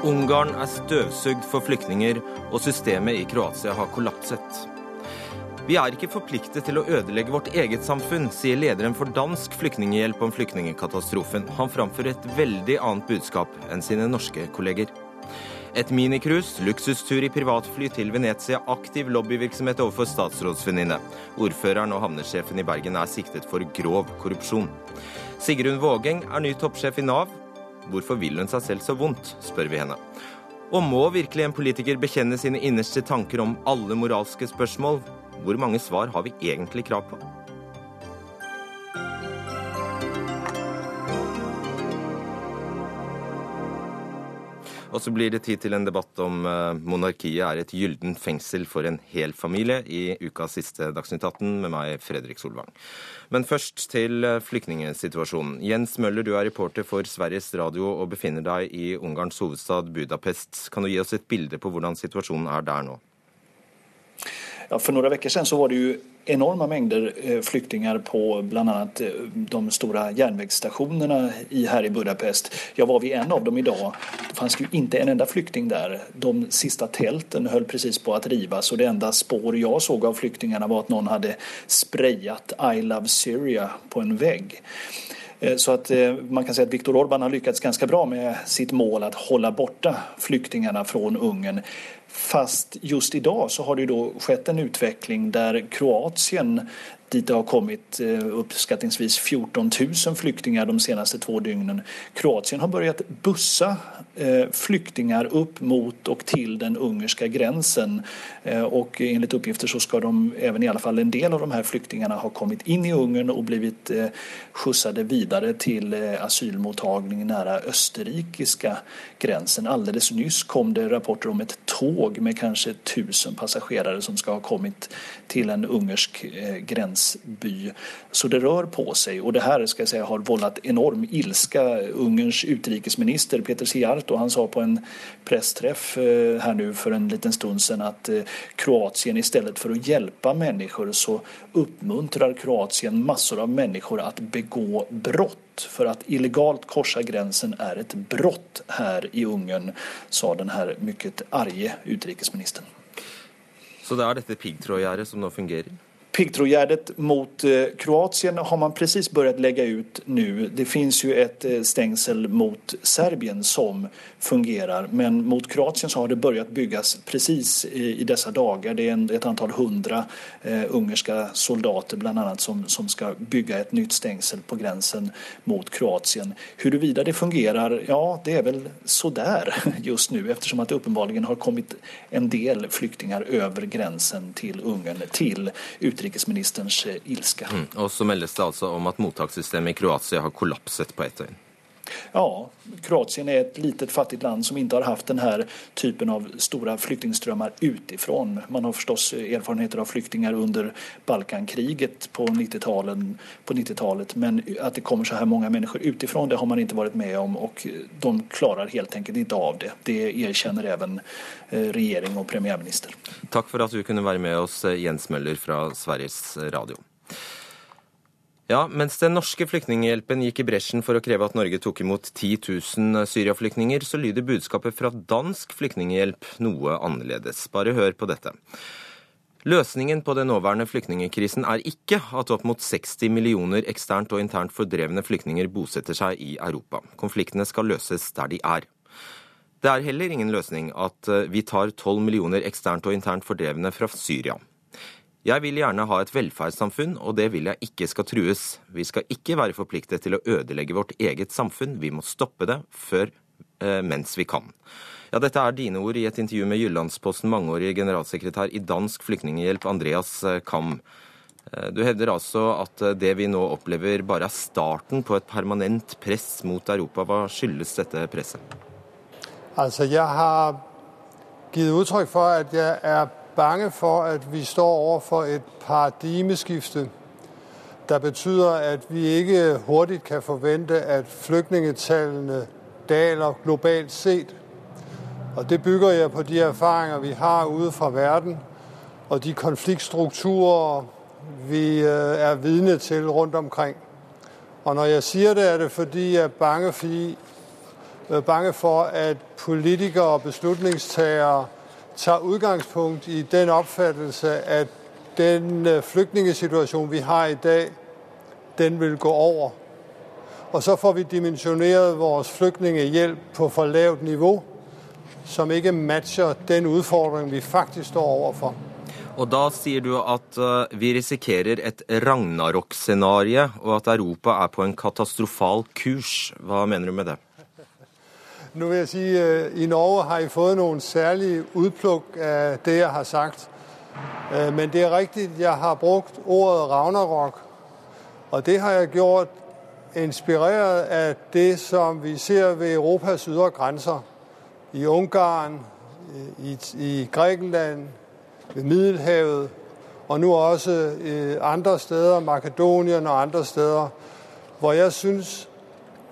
Ungarn er støvsugd for flyktninger, og systemet i Kroatia har kollapset. Vi er ikke forpliktet til å ødelegge vårt eget samfunn, sier lederen for Dansk Flyktninghjelp om flyktningkatastrofen. Han framfører et veldig annet budskap enn sine norske kolleger. Et minicruise, luksustur i privatfly til Venezia, aktiv lobbyvirksomhet overfor statsrådsvenninne. Ordføreren og havnesjefen i Bergen er siktet for grov korrupsjon. Sigrun Vågeng er ny toppsjef i Nav. Hvorfor vil hun seg selv så vondt, spør vi henne. Og må virkelig en politiker bekjenne sine innerste tanker om alle moralske spørsmål? Hvor mange svar har vi egentlig krav på? Og så blir det tid til en debatt om uh, monarkiet er et gylden fengsel for en hel familie i ukas siste Dagsnytt 18 med meg, Fredrik Solvang. Men først til uh, flyktningsituasjonen. Jens Møller, du er reporter for Sveriges Radio og befinner deg i Ungarns hovedstad Budapest. Kan du gi oss et bilde på hvordan situasjonen er der nå? Ja, for noen uker siden så var det ju enorma mängder eh, flyktingar på bland annat eh, de stora järnvägsstationerna här i Budapest. Jag var vid en av dem idag. Det fanns ju inte en enda flykting där. De sista tälten höll precis på att rivas och det enda spår jag såg av flyktingarna var att någon hade sprayat I love Syria på en vägg. Eh, så att man kan säga att Viktor Orbán har lyckats ganska bra med sitt mål att hålla borta flyktingarna från Ungern. Fast just idag så har det då skett en utveckling där Kroatien dit det har kommit eh, uppskattningsvis 14 000 flyktingar de senaste två dygnen. Kroatien har börjat bussa eh, flyktingar upp mot och till den ungerska gränsen eh, och enligt uppgifter så ska de, även i alla fall en del av de här flyktingarna ha kommit in i Ungern och blivit skjutsade vidare till asylmottagning nära österrikiska gränsen. Alldeles nyss kom det rapporter om ett tåg med kanske tusen passagerare som ska ha kommit till en ungersk gränsby. Så det rör på sig och det här ska jag säga har vållat enorm ilska. Ungerns utrikesminister Peter Sijarto han sa på en pressträff här nu för en liten stund sedan att Kroatien istället för att hjälpa människor så uppmuntrar Kroatien massor av människor att begå brott för att illegalt korsa gränsen är ett brott här i Ungern, sa den här mycket arge utrikesministern. Så det er dette piggtrådgjerdet som nå fungerer? Piggtrådgärdet mot Kroatien har man precis börjat lägga ut nu. Det finns ju ett stängsel mot Serbien som fungerar men mot Kroatien så har det börjat byggas precis i, dessa dagar. Det är et ett antal hundra eh, ungerska soldater bland som, som ska bygga ett nytt stängsel på gränsen mot Kroatien. Huruvida det fungerar, ja det är väl sådär just nu eftersom det uppenbarligen har kommit en del flyktingar över gränsen till Ungern till utrikesministerns ilske. Mm. Og så meldes det altså om at mottakssystemet i Kroatia har kollapset på ett døgn. Ja, Kroatien är ett litet fattigt land som inte har haft den här typen av stora flyktingströmmar utifrån. Man har förstås erfarenheter av flyktingar under Balkankriget på 90-talet, 90 men att det kommer så här många människor utifrån det har man inte varit med om och de klarar helt enkelt inte av det. Det erkänner även regering och premiärminister. Tack för att du kunde vara med oss, Jens Møller fra Sveriges Radio. Ja, Mens den norske flyktninghjelpen gikk i bresjen for å kreve at Norge tok imot 10 000 syriaflyktninger, så lyder budskapet fra dansk flyktninghjelp noe annerledes. Bare hør på dette. Løsningen på den nåværende flyktningkrisen er ikke at opp mot 60 millioner eksternt og internt fordrevne flyktninger bosetter seg i Europa. Konfliktene skal løses der de er. Det er heller ingen løsning at vi tar 12 millioner eksternt og internt fordrevne fra Syria. Jeg vil gjerne ha et velferdssamfunn, og det vil jeg ikke skal trues. Vi skal ikke være forpliktet til å ødelegge vårt eget samfunn. Vi må stoppe det før eh, mens vi kan. Ja, Dette er dine ord i et intervju med Jyllandsposten mangeårig generalsekretær i Dansk Flyktninghjelp, Andreas eh, Kam. Eh, du hevder altså at det vi nå opplever bare er starten på et permanent press mot Europa. Hva skyldes dette presset? Altså, jeg har gitt uttrykk for at jeg er bange for, at vi står overfor et paradigmeskifte, der betyder, at vi ikke hurtig kan forvente, at flygtningetallene daler globalt sett. Og det bygger jeg på de erfaringer, vi har ude fra verden, og de konfliktstrukturer, vi er vidne til rundt omkring. Og når jeg sier det, er det fordi jeg er bange, fordi, øh, bange for at politikere og beslutningstagere tar udgangspunkt i den opfattelse at den øh, vi har i dag, den vil gå over. Og så får vi dimensjonert vår flyktningehjelp på for lavt nivå, som ikke matcher den utfordringen vi faktisk står overfor. Og da sier du at eh, vi risikerer et Ragnarok-scenario, og at Europa er på en katastrofal kurs. Hva mener du med det? Nå vil jeg si, at I Norge har I fått noen særlige utplukk av det jeg har sagt. Øh, men det er riktig, jeg har brukt ordet Ragnarok. Og det har jeg gjort inspireret av det som vi ser ved Europas ydre grenser. I Ungarn, i, i ved Middelhavet, og nå også øh, andre steder, Makedonien og andre steder, hvor jeg synes,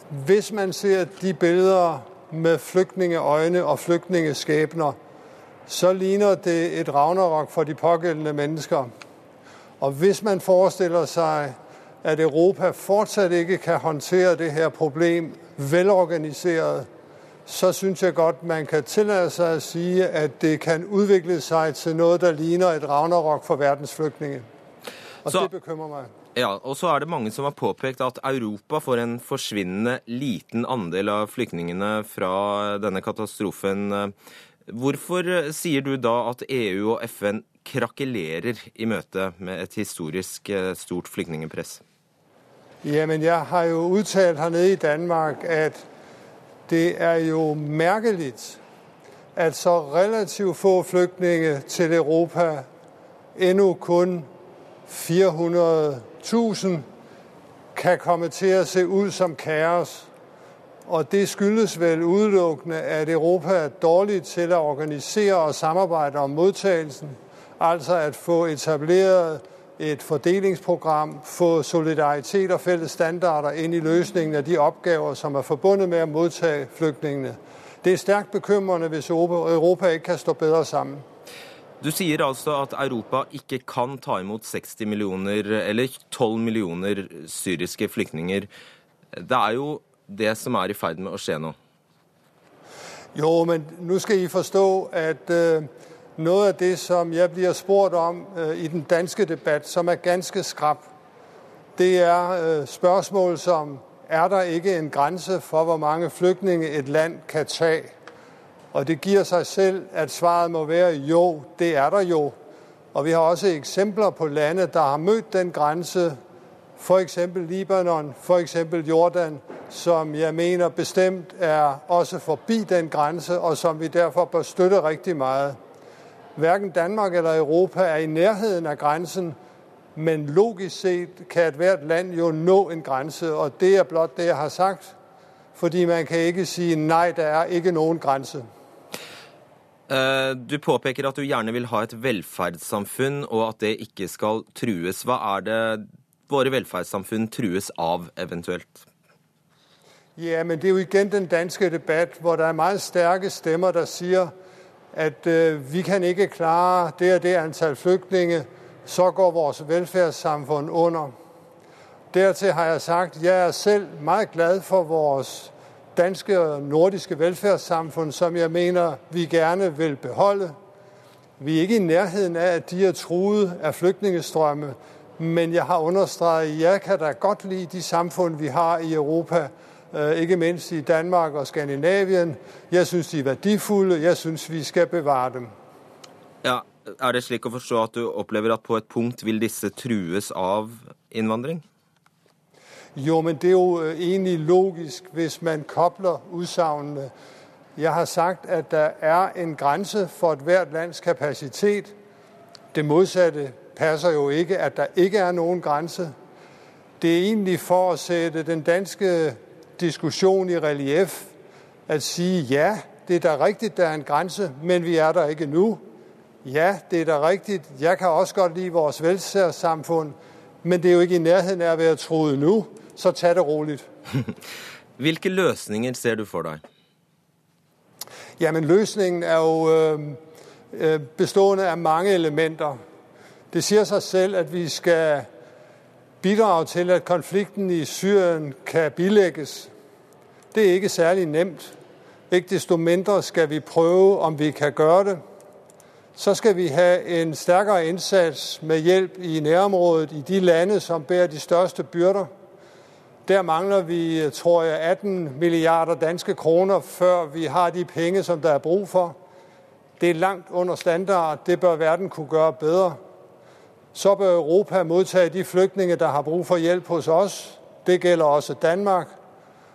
hvis man ser de billeder med flygtningeøyne og flygtningeskæbner, så ligner det et ragnarok for de pågjeldende mennesker. Og hvis man forestiller seg at Europa fortsatt ikke kan håndtere det her problem velorganiseret, så syns jeg godt man kan tillate seg å si at det kan utvikle seg til noe der ligner et ragnarok for verdens flyktninger. Og så, det bekymrer meg. Ja, og så er det mange som har påpekt at Europa får en forsvinnende liten andel av flyktningene fra denne katastrofen. Hvorfor sier du da at EU og FN krakelerer i møte med et historisk eh, stort flyktningepress? Jamen, jeg har jo uttalt her nede i Danmark at det er jo merkelig at så relativt få flyktninger til Europa, ennå kun 400.000, kan komme til å se ut som kaos. Og det skyldes vel utelukkende at Europa er dårlig til å organisere og samarbeide om mottakelsen. Altså at få etableret et fordelingsprogram, få solidaritet og felles standarder inn i løsningen av de oppgaver som er forbundet med å motta flyktningene. Det er sterkt bekymrende hvis Europa ikke kan stå bedre sammen. Du sier altså at Europa ikke kan ta imot 60 millioner, eller 12 millioner syriske flyktninger. Det er jo det som er i ferd med å skje nå. Jo, men nå skal I forstå at uh, noe av det som jeg blir spurt om uh, i den danske debatt, som er ganske skrap, det er uh, spørsmål som er der ikke en grense for hvor mange flyktninger et land kan ta? Og det gir seg selv at svaret må være jo, det er der jo. Og vi har også eksempler på lande der har møtt den grense, f.eks. Libanon, f.eks. Jordan, som jeg mener bestemt er også forbi den grense, og som vi derfor bør støtte riktig mye. Verken Danmark eller Europa er i nærheten av grensen, men logisk sett kan ethvert land jo nå en grense, og det er blott det jeg har sagt. Fordi man kan ikke si nei, det er ikke noen grense. Eh, du påpeker at du gjerne vil ha et velferdssamfunn, og at det ikke skal trues. Hva er det våre velferdssamfunn trues av, eventuelt? Ja, men det er jo igjen den danske debatt, hvor det er meget sterke stemmer der sier at uh, vi kan ikke klare det og det antall flyktninger, så går vårt velferdssamfunn under. Dertil har jeg sagt jeg er selv meget glad for vårt danske og nordiske velferdssamfunn, som jeg mener vi gjerne vil beholde. Vi er ikke i nærheten av at de er truet av flyktningestrømme, men jeg har understreket at jeg kan da godt lide de samfunn vi har i Europa, øh, ikke minst i Danmark og Skandinavien. Jeg syns de er verdifulle. Jeg syns vi skal bevare dem. Ja, Er det slik å forstå at du opplever at på et punkt vil disse trues av innvandring? Jo, men det er jo øh, egentlig logisk hvis man kobler utsagnene. Jeg har sagt at der er en grense for ethvert lands kapasitet. Det motsatte passer jo ikke at der ikke er noen grense. Det er egentlig for å sette den danske diskusjonen i relief at si ja, det er da riktig det er en grense, men vi er der ikke nå. Ja, det er da riktig. Jeg kan også godt lide vårt velferdssamfunn, men det er jo ikke i nærheten av å være truet nå så ta det rolig. Hvilke løsninger ser du for deg? Ja, men Løsningen er jo øh, bestående av mange elementer. Det sier seg selv at vi skal bidrage til at konflikten i Syrien kan bilegges. Det er ikke særlig nemt. Ikke desto mindre skal vi prøve om vi kan gjøre det. Så skal vi ha en sterkere innsats med hjelp i nærområdet i de lande som bærer de største byrder. Der mangler vi, tror jeg, 18 milliarder danske kroner før vi har de penge som der er brug for. Det er langt under standard. Det bør verden kunne gjøre bedre. Så bør Europa modtage de flygtninge, der har brug for hjelp hos oss. Det gjelder også Danmark.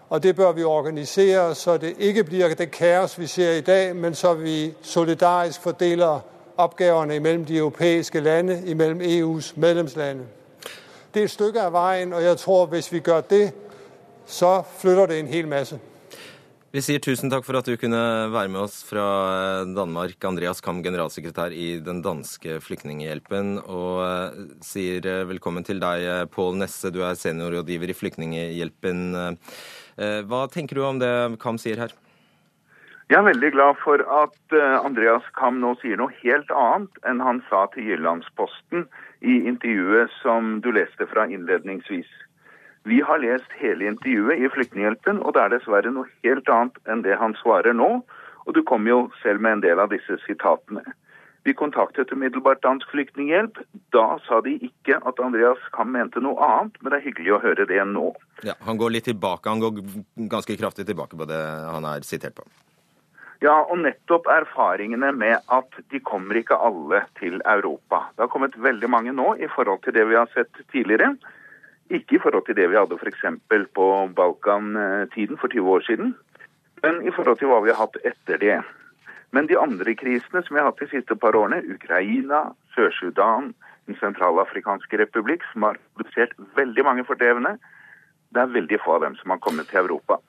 Og det bør vi organisere så det ikke blir det kaos vi ser i dag, men så vi solidarisk fordeler oppgavene mellom de europeiske lande, mellom EUs medlemslande. Det er et stykke av veien, og jeg tror hvis vi gjør det, så flytter det en hel masse. Vi sier tusen takk for at du kunne være med oss fra Danmark, Andreas Kam, generalsekretær i den danske Flyktninghjelpen, og eh, sier eh, velkommen til deg, eh, Pål Nesse, du er seniorrådgiver i Flyktninghjelpen. Hva tenker du om det Kam sier her? Jeg er veldig glad for at Andreas Kam nå sier noe helt annet enn han sa til Jyllandsposten i intervjuet som du leste fra innledningsvis. Vi har lest hele intervjuet i Flyktninghjelpen, og det er dessverre noe helt annet enn det han svarer nå. Og du kom jo selv med en del av disse sitatene. Vi kontaktet umiddelbart Dansk Flyktninghjelp. Da sa de ikke at Andreas Kam mente noe annet, men det er hyggelig å høre det nå. Ja, Han går litt tilbake, han går ganske kraftig tilbake på det han er sitert på. Ja, og nettopp erfaringene med at de kommer ikke alle til Europa. Det har kommet veldig mange nå i forhold til det vi har sett tidligere. Ikke i forhold til det vi hadde f.eks. på Balkan-tiden for 20 år siden, men i forhold til hva vi har hatt etter det. Men de andre krisene som vi har hatt de siste par årene, Ukraina, Sør-Sudan, Den sentralafrikanske republikk, som har produsert veldig mange fordrevne, det er veldig få av dem som har kommet til Europa.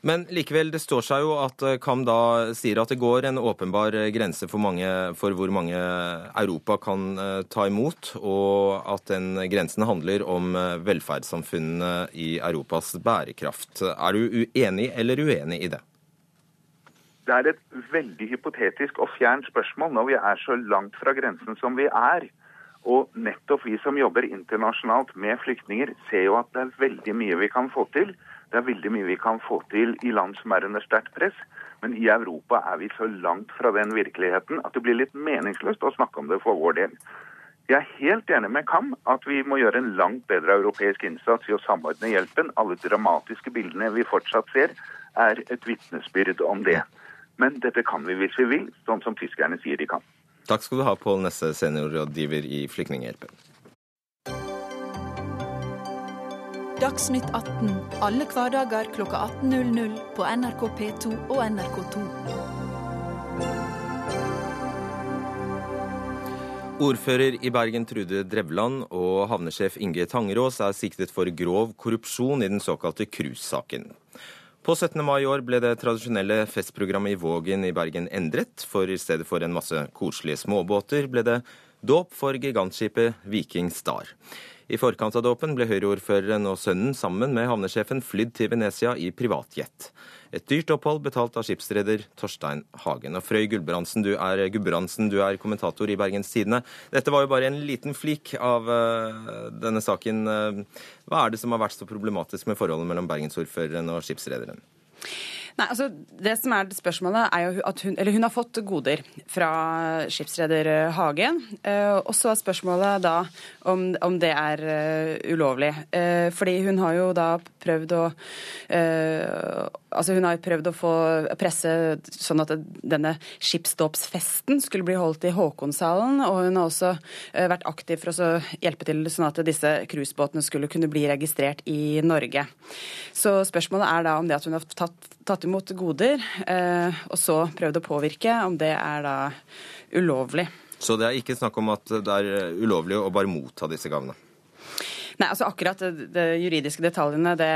Men likevel, det står seg jo at eh, Kam da sier at det går en åpenbar eh, grense for, mange, for hvor mange Europa kan eh, ta imot, og at den grensen handler om velferdssamfunnene i Europas bærekraft. Er du uenig eller uenig i det? Det er et veldig hypotetisk og fjernt spørsmål når vi er så langt fra grensen som vi er. Og nettopp vi som jobber internasjonalt med flyktninger, ser jo at det er veldig mye vi kan få til. Det er veldig mye vi kan få til i land som er under sterkt press, men i Europa er vi så langt fra den virkeligheten at det blir litt meningsløst å snakke om det for vår del. Jeg er helt enig med Kam at vi må gjøre en langt bedre europeisk innsats i å samordne hjelpen. Alle dramatiske bildene vi fortsatt ser, er et vitnesbyrd om det. Men dette kan vi hvis vi vil, sånn som tyskerne sier de kan. Takk skal du ha, Pål Nesse, seniorrådgiver i Flyktninghjelpen. Dagsnytt 18 alle hverdager kl 18.00 på NRK P2 og NRK2. Ordfører i Bergen Trude Drevland og havnesjef Inge Tangerås er siktet for grov korrupsjon i den såkalte cruisesaken. På 17. mai i år ble det tradisjonelle festprogrammet i Vågen i Bergen endret, for i stedet for en masse koselige småbåter ble det dåp for gigantskipet Viking Star. I forkant av dåpen ble Høyre-ordføreren og sønnen sammen med havnesjefen flydd til Venezia i privatjet. Et dyrt opphold betalt av skipsreder Torstein Hagen. Og Frøy Gulbrandsen, du er, Gulbrandsen, du er kommentator i Bergens Tidende. Dette var jo bare en liten flik av uh, denne saken. Hva er det som har vært så problematisk med forholdet mellom bergensordføreren og skipsrederen? Nei, altså Det som er spørsmålet, er jo at hun, eller hun har fått goder fra skipsreder Hagen. Eh, og så er spørsmålet da om, om det er uh, ulovlig. Eh, fordi hun har jo da prøvd å Altså hun har jo prøvd å få presse sånn at denne skipsdåpsfesten skulle bli holdt i Håkonshallen. Og hun har også uh, vært aktiv for å hjelpe til sånn at disse cruisebåtene skulle kunne bli registrert i Norge. Så spørsmålet er da om det at hun har tatt, tatt imot goder, og så prøvd å påvirke, om det er da ulovlig. Så det er ikke snakk om at det er ulovlig å bare motta disse gavene? Nei, altså akkurat de, det juridiske detaljene, det,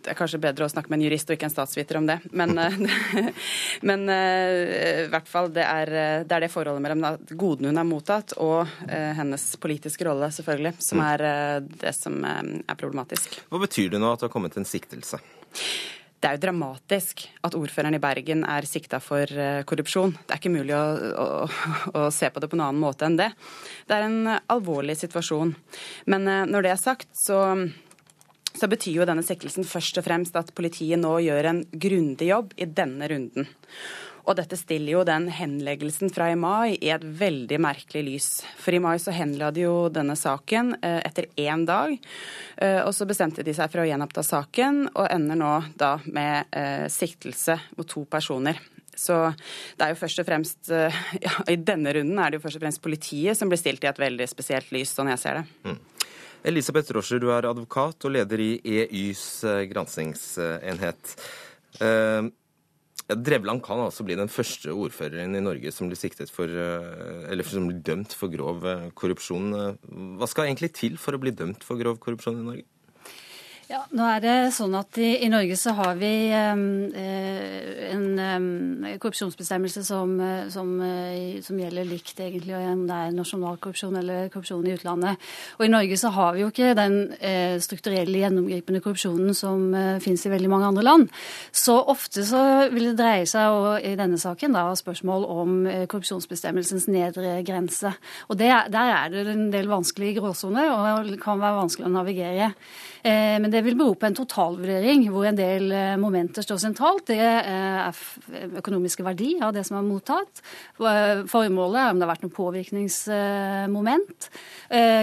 det, er kanskje bedre å snakke med en jurist og ikke en statsviter om det. Men, men uh, i hvert fall det er, det er, det forholdet mellom godene hun har mottatt og hennes politiske rolle, selvfølgelig, som mm. er det som er problematisk. Hva betyr det nå at det har kommet en siktelse? Det er jo dramatisk at ordføreren i Bergen er sikta for korrupsjon. Det er ikke mulig å, å, å, se på det på en annen måte enn det. Det er en alvorlig situasjon. Men når det er sagt, så så betyr jo denne siktelsen først og fremst at politiet nå gjør en grundig jobb i denne runden. Og dette stiller jo den henleggelsen fra i mai i et veldig merkelig lys. For i mai så henla de jo denne saken eh, etter én dag. Eh, og så bestemte de seg for å gjenoppta saken, og ender nå da med eh, siktelse mot to personer. Så det er jo først og fremst ja, I denne runden er det jo først og fremst politiet som blir stilt i et veldig spesielt lys, sånn jeg ser det. Mm. Elisabeth Roscher, du er advokat og leder i EYs granskingsenhet. granskingsenhet. Eh, Drevland kan altså bli den første ordføreren i Norge som blir, for, eh, eller som blir dømt for grov korrupsjon. Hva skal egentlig til for å bli dømt for grov korrupsjon i Norge? Ja, nå er det sånn at i, i Norge så har vi eh, en eh, korrupsjonsbestemmelse som, eh, som, eh, som, gjelder likt egentlig, om det er nasjonal korrupsjon eller korrupsjon i utlandet. Og i Norge så har vi jo ikke den uh, strukturelle, gjennomgripende korrupsjonen som uh, finnes i veldig mange andre land. Så ofte så vil det dreie seg og, i denne saken da, spørsmål om korrupsjonsbestemmelsens nedre grense. Og det, der er det en del vanskelige gråsoner, og det kan være vanskelig å navigere. Men det vil bero på en totalvurdering hvor en del eh, momenter står sentralt. Det eh, er økonomiske verdi av det som er mottatt. Formålet formålet, om det har vært noe påvirkningsmoment.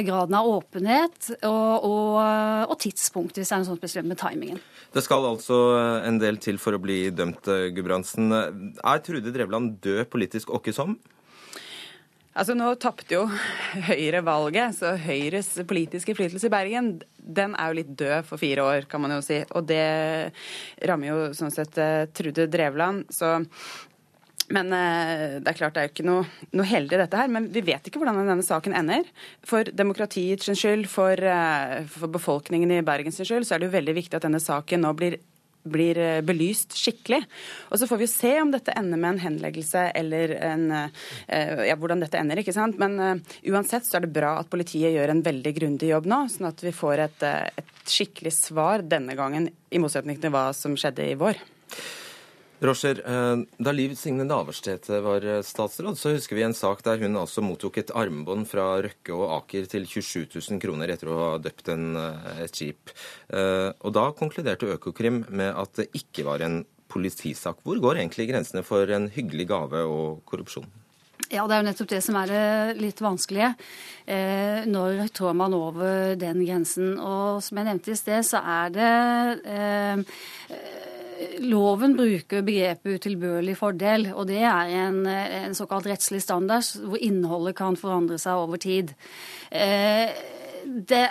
Graden av åpenhet og, og, og tidspunkt, hvis det er noe sånt spesielt med timingen. Det skal altså en del til for å bli dømt, Gudbrandsen. Er Trude Drevland død politisk åkke som? Altså Nå tapte jo Høyre valget, så Høyres politiske innflytelse i Bergen den er jo litt død for fire år, kan man jo si. Og det rammer jo sånn sett eh, Trude Drevland. Så men eh, det er klart det er jo ikke noe, noe, heldig dette her. Men vi vet ikke hvordan denne saken ender. For demokratiets skyld, for, eh, for befolkningen i Bergens skyld, så er det jo veldig viktig at denne saken nå blir blir eh, belyst skikkelig. Og så får vi jo se om dette ender med en henleggelse eller en eh, Ja, hvordan dette ender, ikke sant. Men uh, uansett så er det bra at politiet gjør en veldig grundig jobb nå, sånn at vi får et, et skikkelig svar denne gangen, i motsetning til hva som skjedde i vår. Roger, eh, da Liv Signe Navarsete var eh, statsråd, så husker vi en sak der hun altså mottok et armbånd fra Røkke og Aker til 27 000 kroner etter å ha døpt en, eh, et skip. Og da konkluderte Økokrim med at det ikke var en politisak. Hvor går egentlig grensene for en hyggelig gave og korrupsjon? Ja, det er jo nettopp det som er det litt vanskelige. Eh, når trår man over den grensen? Og som jeg nevnte i sted, så er det eh, Loven bruker begrepet utilbørlig fordel, og det er en, en såkalt rettslig standard hvor innholdet kan forandre seg over tid. Eh, det,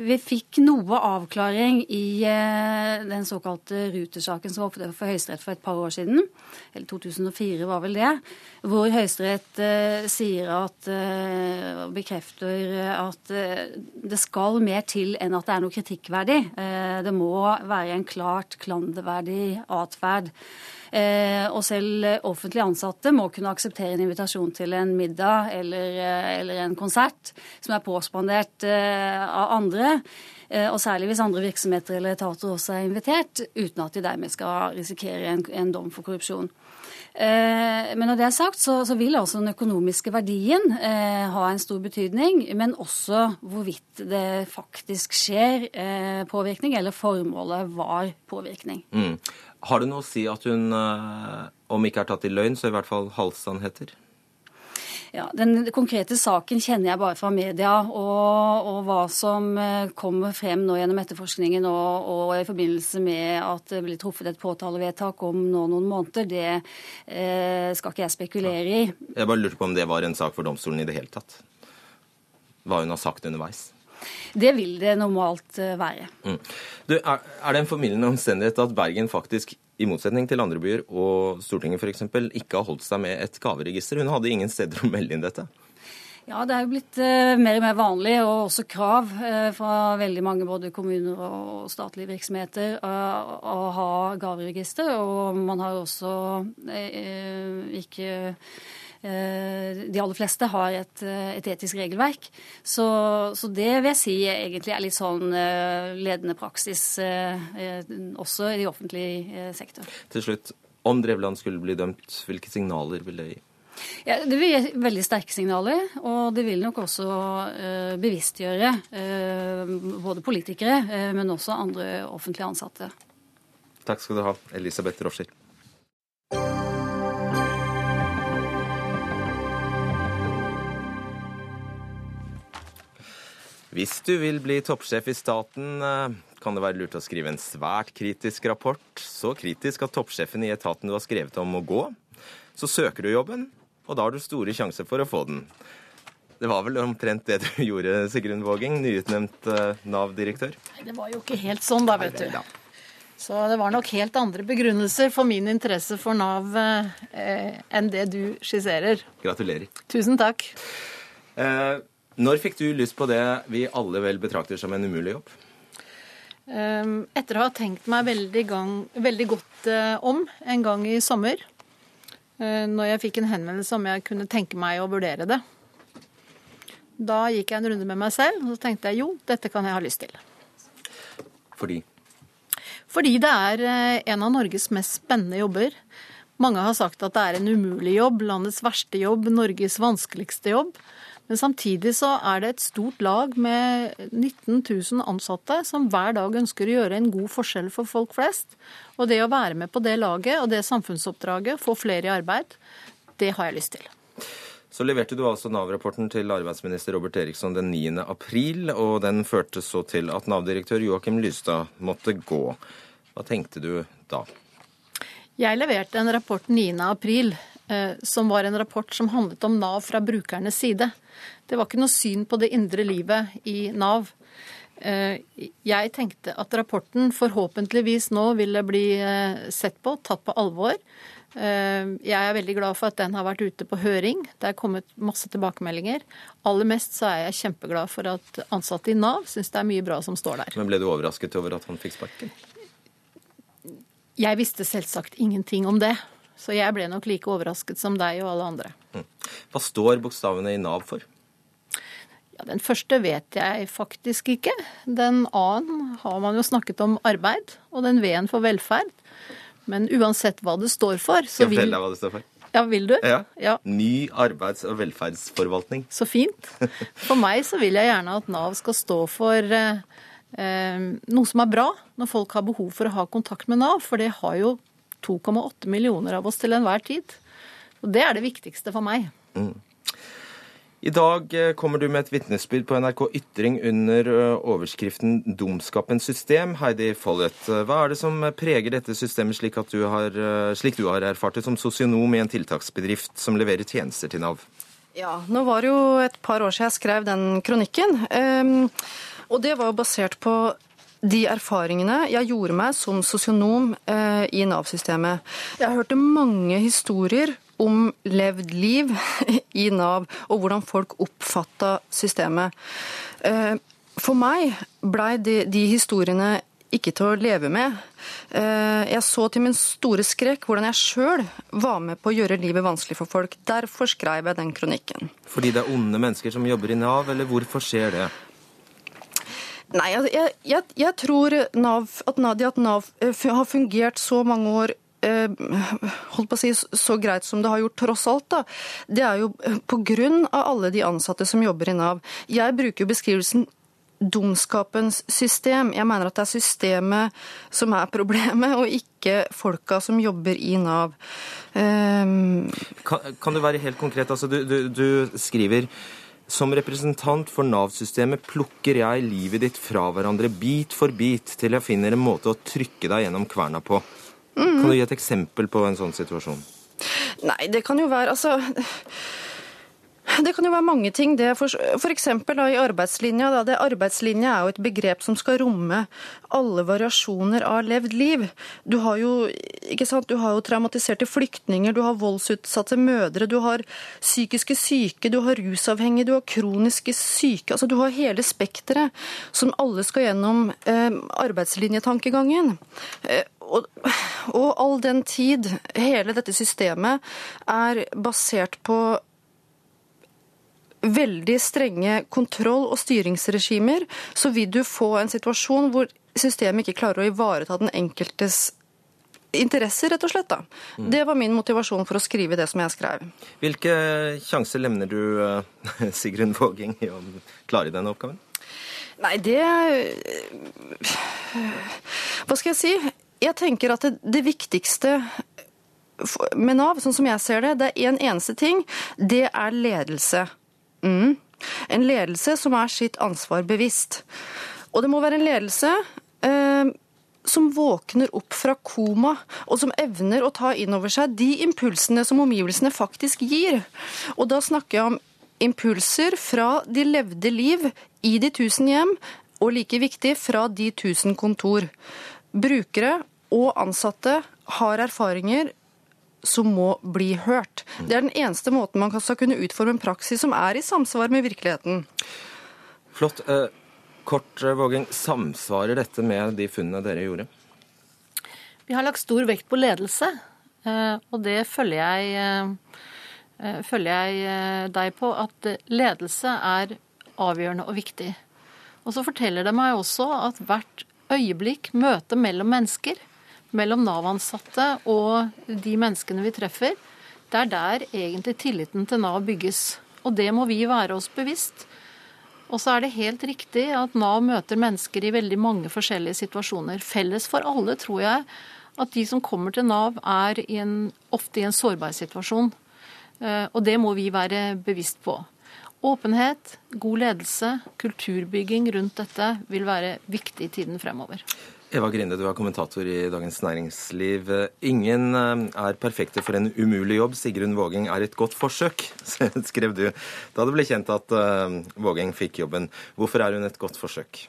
vi fikk noe avklaring i eh, den såkalte Ruter-saken som var oppe for Høyesterett for et par år siden. Eller 2004 var vel det. Hvor Høyesterett eh, sier at og bekrefter at eh, det skal mer til enn at det er noe kritikkverdig. Eh, det må være en klart klanderverdig atferd. Eh, og selv offentlig ansatte må kunne akseptere en invitasjon til en middag eller, eh, eller en konsert som er påspandert eh, av andre. Og særlig hvis andre virksomheter eller etater også er invitert, uten at de dermed skal risikere en, en dom for korrupsjon. Men når det er sagt, så, så vil altså den økonomiske verdien eh, ha en stor betydning. Men også hvorvidt det faktisk skjer eh, påvirkning, eller formålet var påvirkning. Mm. Har det noe å si at hun, eh, om ikke er tatt i løgn, så i hvert fall halvsannheter? Ja, Den konkrete saken kjenner jeg bare fra media, og, og hva som eh, kommer frem nå gjennom etterforskningen og, og, i forbindelse med at det blir truffet et påtalevedtak om nå noen måneder, det eh, skal ikke jeg spekulere i. Jeg bare lurte på om det var en sak for domstolen i det hele tatt? Hva hun har sagt underveis? Det vil det normalt eh, være. Mm. Du, er, er, det en formildende omstendighet at Bergen faktisk, i motsetning til andre byer og Stortinget f.eks., ikke har holdt seg med et gaveregister? Hun hadde ingen steder å melde inn dette. Ja, det er jo blitt eh, mer og mer vanlig, og også krav eh, fra veldig mange både kommuner og statlige virksomheter eh, å ha gaveregister. Og man har også ikke de aller fleste har et, et etisk regelverk. Så, så, det vil jeg si egentlig er litt sånn ledende praksis også i offentlig sektor. Til slutt, om Drevland skulle bli dømt, hvilke signaler vil det gi? Ja, det vil gi veldig sterke signaler, og det vil nok også bevisstgjøre både politikere, men også andre offentlige ansatte. Takk skal du ha, Elisabeth Roscher. Hvis du vil bli toppsjef i staten, kan det være lurt å skrive en svært kritisk rapport. Så kritisk at toppsjefen i etaten du har skrevet om, må gå. Så søker du jobben, og da har du store sjanser for å få den. Det var vel omtrent det du gjorde, Sigrun Våging, nyutnevnt uh, Nav-direktør? Nei, Det var jo ikke helt sånn, da, vet du. Så det var nok helt andre begrunnelser for min interesse for Nav eh, enn det du skisserer. Gratulerer. Tusen takk. Eh, når fikk du lyst på det vi alle vel betrakter som en umulig jobb? Eh, etter å ha tenkt meg veldig, gang, veldig godt eh, om en gang i sommer, Eh, når jeg fikk en henvendelse om jeg kunne tenke meg å vurdere det. Da gikk jeg en runde med meg selv, og så tenkte jeg jo, dette kan jeg ha lyst til. Fordi? Fordi det er eh, en av Norges mest spennende jobber. Mange har sagt at det er en umulig jobb, landets verste jobb, Norges vanskeligste jobb. Men samtidig så er det et stort lag med 19 000 ansatte som hver dag ønsker å gjøre en god forskjell for folk flest. Og det å være med på det laget og det samfunnsoppdraget, få flere i arbeid, det har jeg lyst til. Så leverte du altså Nav-rapporten til arbeidsminister Robert Eriksson den 9. april, og den førte så til at Nav-direktør Joakim Lystad måtte gå. Hva tenkte du da? Jeg leverte en rapport 9. april som var en rapport som handlet om Nav fra brukernes side. Det var ikke noe syn på det indre livet i Nav. Eh, jeg tenkte at rapporten forhåpentligvis nå ville bli eh, sett på, tatt på alvor. Jeg er veldig glad for at den har vært ute på høring. Det er kommet masse tilbakemeldinger. Aller mest så er jeg kjempeglad for at ansatte i Nav syns det er mye bra som står der. Men ble du overrasket over at han fikk sparken? Jeg visste selvsagt ingenting om det. Så jeg ble nok like overrasket som deg og alle andre. Hm. Hva står bokstavene i Nav for? Ja, Den første vet jeg faktisk ikke. Den A-en har man jo snakket om arbeid, og den V-en for velferd. Men uansett hva det står for, så vil Fortell deg hva det står for. Ja, vil du? Ja. ja. Ny arbeids- og velferdsforvaltning. Så fint. For meg så vil jeg gjerne at Nav skal stå for eh, eh noe som er bra, når folk har behov for å ha kontakt med Nav. For det har jo 2,8 millioner av oss til enhver tid. Og det er det viktigste for meg. Mm. I dag eh, kommer du med et vitnesbyrd på NRK Ytring under eh, overskriften 'Dumskapens system'. Heidi Follett, eh, hva er det som preger dette systemet slik, du har, slik du har erfart det som sosionom i en tiltaksbedrift som leverer tjenester til Nav? Ja, nå var det jo et par år siden jeg skrev den kronikken. Um, og det var jo basert på de erfaringene jeg gjorde meg som sosionom eh, i Nav-systemet. Jeg hørte mange historier om levd liv i Nav, og hvordan folk oppfatta systemet. Eh, for meg blei de, de, historiene ikke til å leve med. Eh, jeg så til min store skrekk hvordan jeg sjøl var med på å gjøre livet vanskelig for folk. Derfor skrev jeg den kronikken. Fordi det er onde mennesker som jobber i Nav, eller hvorfor skjer det? Nei, altså, jeg, jeg, jeg tror NAV, at NAV, at NAV eh, har fungert så mange år eh, holdt på å si, så greit som det har gjort, tross alt, da, det er jo eh, pga. alle de ansatte som jobber i Nav. Jeg bruker jo beskrivelsen dumskapens system. Jeg mener at det er systemet som er problemet, og ikke folka som jobber i Nav. Um... Kan, kan, du være helt konkret? Altså, du, du, du skriver som representant for Nav-systemet plukker jeg livet ditt fra hverandre bit for bit til jeg finner en måte å trykke deg gjennom kverna på. Mm. Kan du gi et eksempel på en sånn situasjon? Nei, det kan jo være Altså det kan jo være mange ting. Det for, for eksempel da, i arbeidslinja. Da, det arbeidslinja er jo et begrep som skal romme alle variasjoner av levd liv. Du har jo, ikke sant, du har jo traumatiserte flyktninger, du har voldsutsatte mødre, du har psykiske syke, du har rusavhengige, du har kroniske syke. altså Du har hele spekteret som alle skal gjennom eh, arbeidslinjetankegangen. Eh, og, og all den tid hele dette systemet er basert på veldig strenge kontroll- og styringsregimer, så vil du få en situasjon hvor systemet ikke klarer å ivareta den enkeltes interesser, rett og slett. da. Mm. Det var min motivasjon for å skrive det som jeg skrev. Hvilke sjanser levner du uh, Sigrun Våging i å klare denne oppgaven? Nei, det Hva skal jeg si? Jeg tenker at det, det viktigste med Nav, sånn som jeg ser det, det er én en eneste ting. Det er ledelse. Mm. En ledelse som er sitt ansvar bevisst. Og det må være en ledelse eh, som våkner opp fra koma, og som evner å ta inn over seg de impulsene som omgivelsene faktisk gir. Og da snakker jeg om impulser fra de levde liv i de tusen hjem, og like viktig, fra de tusen kontor. Brukere og ansatte har erfaringer som må bli hørt. Det er den eneste måten man skal kunne utforme en praksis som er i samsvar med virkeligheten. Flott. Eh, kort, Vågen, Vågeng, samsvarer dette med de funnene dere gjorde? Vi har lagt stor vekt på ledelse, eh, og det følger jeg, følger jeg deg på at ledelse er avgjørende og viktig. Og så forteller det meg også at hvert øyeblikk, møte mellom mennesker, mellom Nav-ansatte og de menneskene vi treffer, det er der egentlig tilliten til Nav bygges. Og det må vi være oss bevisst. Og så er det helt riktig at Nav møter mennesker i veldig mange forskjellige situasjoner. Felles for alle tror jeg at de som kommer til Nav, er i en, ofte i en sårbar situasjon. Eh, og det må vi være bevisst på. Åpenhet, god ledelse, kulturbygging rundt dette vil være viktig i tiden fremover. Eva Grinde, du er kommentator i Dagens Næringsliv. Ingen eh, er perfekte for en umulig jobb. Sigrun Vågeng er et godt forsøk, skrev du da det ble kjent at Våging Vågeng fikk jobben. Hvorfor er hun et godt forsøk?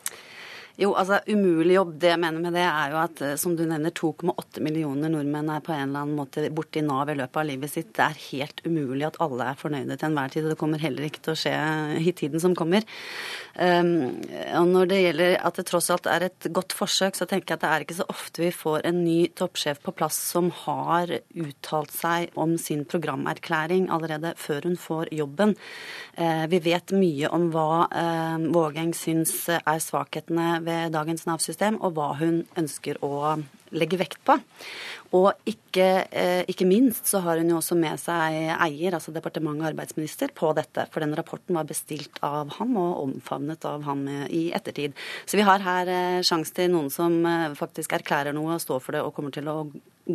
Jo, altså umulig jobb. Det jeg mener med det, er jo at eh, som du nevner, 2,8 millioner nordmenn er på en eller annen måte borti Nav i løpet av livet sitt. Det er helt umulig at alle er fornøyde til enhver tid. Og det kommer heller ikke til å skje i tiden som kommer. Um, og når det gjelder at det tross alt er et godt forsøk, så tenker jeg at det er ikke så ofte vi får en ny toppsjef på plass som har uttalt seg om sin programerklæring allerede før hun får jobben. Uh, vi vet mye om hva uh, Vågeng syns er svakhetene ved dagens Nav-system, og hva hun ønsker å legge vekt på. Og ikke, eh, ikke, minst så har hun jo også med seg eier, altså departement og arbeidsminister, på dette. For den rapporten var bestilt av ham og omfavnet av ham i ettertid. Så vi har her eh, sjanse til noen som eh, faktisk erklærer noe og står for det og kommer til å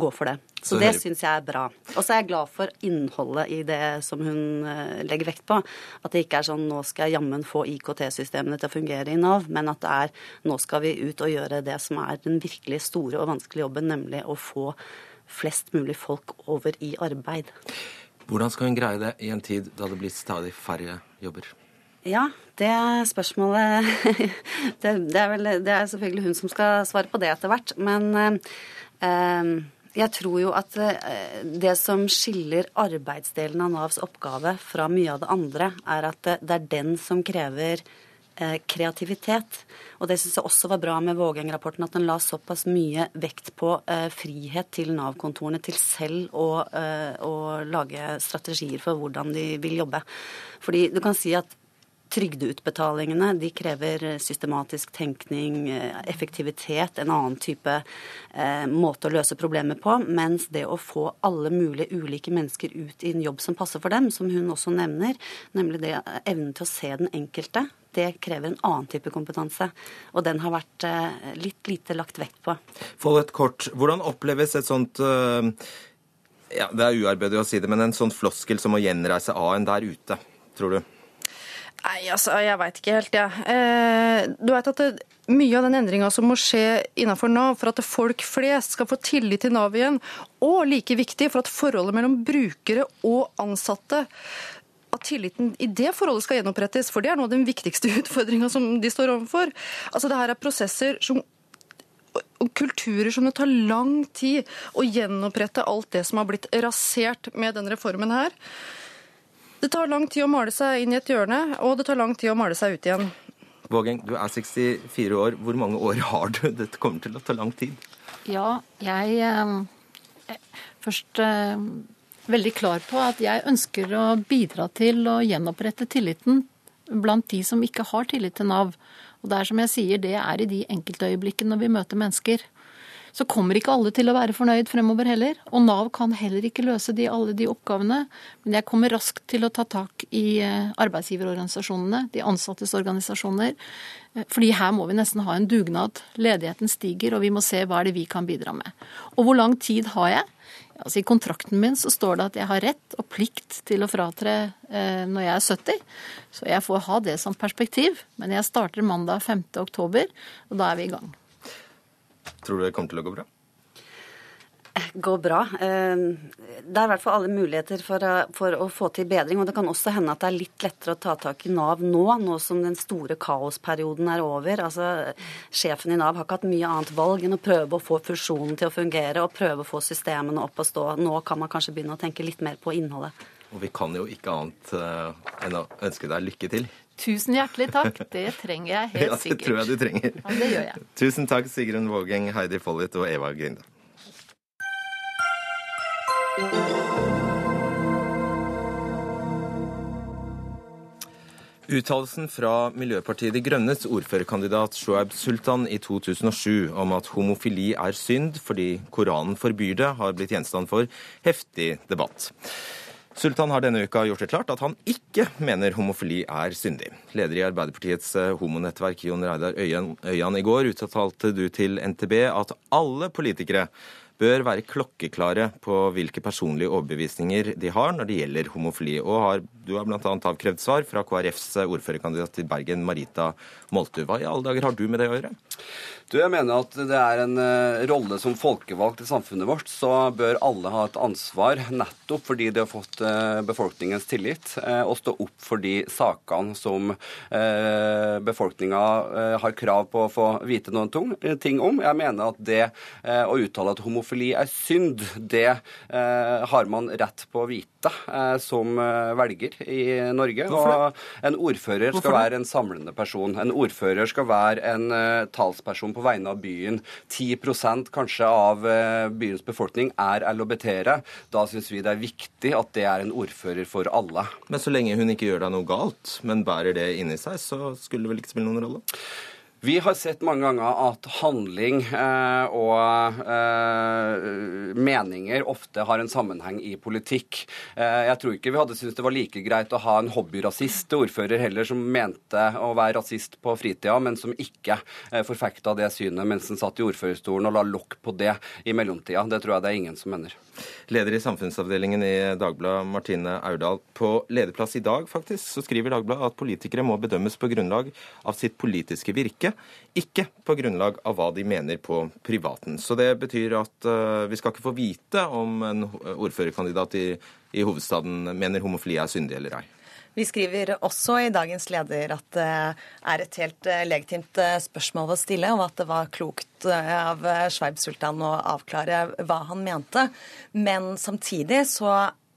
gå for det. Så, så det syns jeg er bra. Og så er jeg glad for innholdet i det som hun eh, legger vekt på. At det ikke er sånn nå skal jeg jammen få IKT-systemene til å fungere i Nav, men at det er nå skal vi ut og gjøre det som er den virkelig store og vanskelige jobben, nemlig å få flest mulig folk over i arbeid. Hvordan skal hun greie det i en tid da det blir stadig færre jobber? Ja, det spørsmålet det, det, er vel, det er selvfølgelig hun som skal svare på det etter hvert. Men eh, jeg tror jo at eh, det som skiller arbeidsdelen av Navs oppgave fra mye av det andre, er at det er den som krever eh, kreativitet. Og det syns jeg også var bra med Vågeng-rapporten, at den la såpass mye vekt på eh, frihet til Nav-kontorene til selv å, å lage strategier for hvordan de vil jobbe. Fordi du kan si at Trygdeutbetalingene de krever systematisk tenkning, eh, effektivitet, en annen type eh, måte å løse problemet på. Mens det å få alle mulige ulike mennesker ut i en jobb som passer for dem, som hun også nevner, nemlig det evnen til å se den enkelte, det krever en annen type kompetanse. Og den har vært eh, litt lite lagt vekt på. Follett et kort. Hvordan oppleves et sånt eh, ja, Det er uarbeidig å si det, men en sånn floskel som å gjenreise A-en der ute, tror du? Nei, altså, jeg veit ikke helt, jeg. Ja. Eh, du vet at mye av den endringa som må skje innenfor Nav for at folk flest skal få tillit til Nav igjen, og like viktig for at forholdet mellom brukere og ansatte at tilliten i det forholdet skal gjenopprettes, for det er nå den viktigste utfordringa som de står overfor. Altså, det her er prosesser som og kulturer som det tar lang tid å gjenopprette alt det som har blitt rasert med denne reformen her. Det tar lang tid å male seg inn i et hjørne, og det tar lang tid å male seg ut igjen. Vågeng, du er 64 år. Hvor mange år har du? Dette kommer til å ta lang tid. Ja, jeg er først eh, veldig klar på at jeg ønsker å bidra til å gjenopprette tilliten blant de som ikke har tillit til Nav. Og det er som jeg sier, det er i de enkeltøyeblikkene når vi møter mennesker. Så kommer ikke alle til å være fornøyd fremover heller. Og Nav kan heller ikke løse de, alle de oppgavene. Men jeg kommer raskt til å ta tak i eh, arbeidsgiverorganisasjonene, de ansattes organisasjoner. Eh, fordi her må vi nesten ha en dugnad. Ledigheten stiger, og vi må se hva er det vi kan bidra med. Og hvor lang tid har jeg? Altså I kontrakten min så står det at jeg har rett og plikt til å fratre eh, når jeg er 70. Så jeg får ha det som perspektiv. Men jeg starter mandag 5. oktober, og da er vi i gang. Tror du det kommer til å gå bra? Går bra. Eh, det er i hvert fall alle muligheter for, for, å få til bedring. Og det kan også hende at det er litt lettere å ta tak i Nav nå, nå som den store kaosperioden er over. Altså, Sjefen i Nav har ikke hatt mye annet valg enn å prøve å få fusjonen til å fungere og prøve å få systemene opp å stå. Nå kan man kanskje begynne å tenke litt mer på innholdet. Og vi kan jo ikke annet uh, enn å ønske deg lykke til. Tusen hjertelig takk. Det trenger jeg helt ja, det tror jeg du trenger. Ja, det gjør jeg. Tusen takk, Sigrun Vågeng, Heidi Follet og Eva Grinde. Uttalelsen fra Miljøpartiet De Grønnes ordførerkandidat Shoaib Sultan i 2007 om at homofili er synd fordi Koranen forbyr det, har blitt gjenstand for heftig debatt. Sultan har denne uka gjort det klart at han ikke mener homofili er syndig. Leder i Arbeiderpartiets eh, homonettverk, Jon Reidar Øyan, Øyan, i går uttalte du til NTB at alle politikere bør være klokkeklare på hvilke personlige overbevisninger de har når det gjelder homofili. Og har, du har bl.a. avkrevd svar fra KrFs ordførerkandidat i Bergen, Marita Moltu. Hva i alle dager har du med det å gjøre? Du, jeg mener at det er en uh, rolle som folkevalgt i samfunnet vårt, så bør alle ha et ansvar nettopp fordi de har fått uh, befolkningens tillit, uh, og stå opp for de sakene som befolkninga har krav på å få vite noen ting om. Jeg mener at det å uttale at homofili er synd, det har man rett på å vite som velger i Norge. Og en ordfører skal være en samlende person. En ordfører skal være en talsperson på vegne av byen. 10% kanskje av uh, byens befolkning er LHBT-ere. Da syns vi det er viktig at det er en ordfører for alle. Men så lenge hun ikke gjør deg noe galt, men bærer det inni seg, så skulle det vel ikke spille noen rolle? Vi har sett mange ganger at handling eh, og eh, meninger ofte har en sammenheng i politikk. Eh, jeg tror ikke vi hadde syntes det var like greit å ha en hobbyrasist ordfører heller, som mente å være rasist på fritida, men som ikke eh, forfekta det synet mens han satt i ordførerstolen og la lokk på det i mellomtida. Det tror jeg det er ingen som mener. Leder i samfunnsavdelingen i Dagbladet, Martine Aurdal. På lederplass i dag faktisk, så skriver Dagbladet at politikere må bedømmes på grunnlag av sitt politiske virke, ikke på grunnlag av hva de mener på privaten. Så det betyr at uh, vi skal ikke få vite om en ordførerkandidat i, i hovedstaden mener homofili er syndig eller ei. Vi skriver også i dagens leder at det er et helt eh, legitimt eh, spørsmål å stille, og at det var klokt eh, av Sveib Sultan å avklare hva han mente. Men samtidig så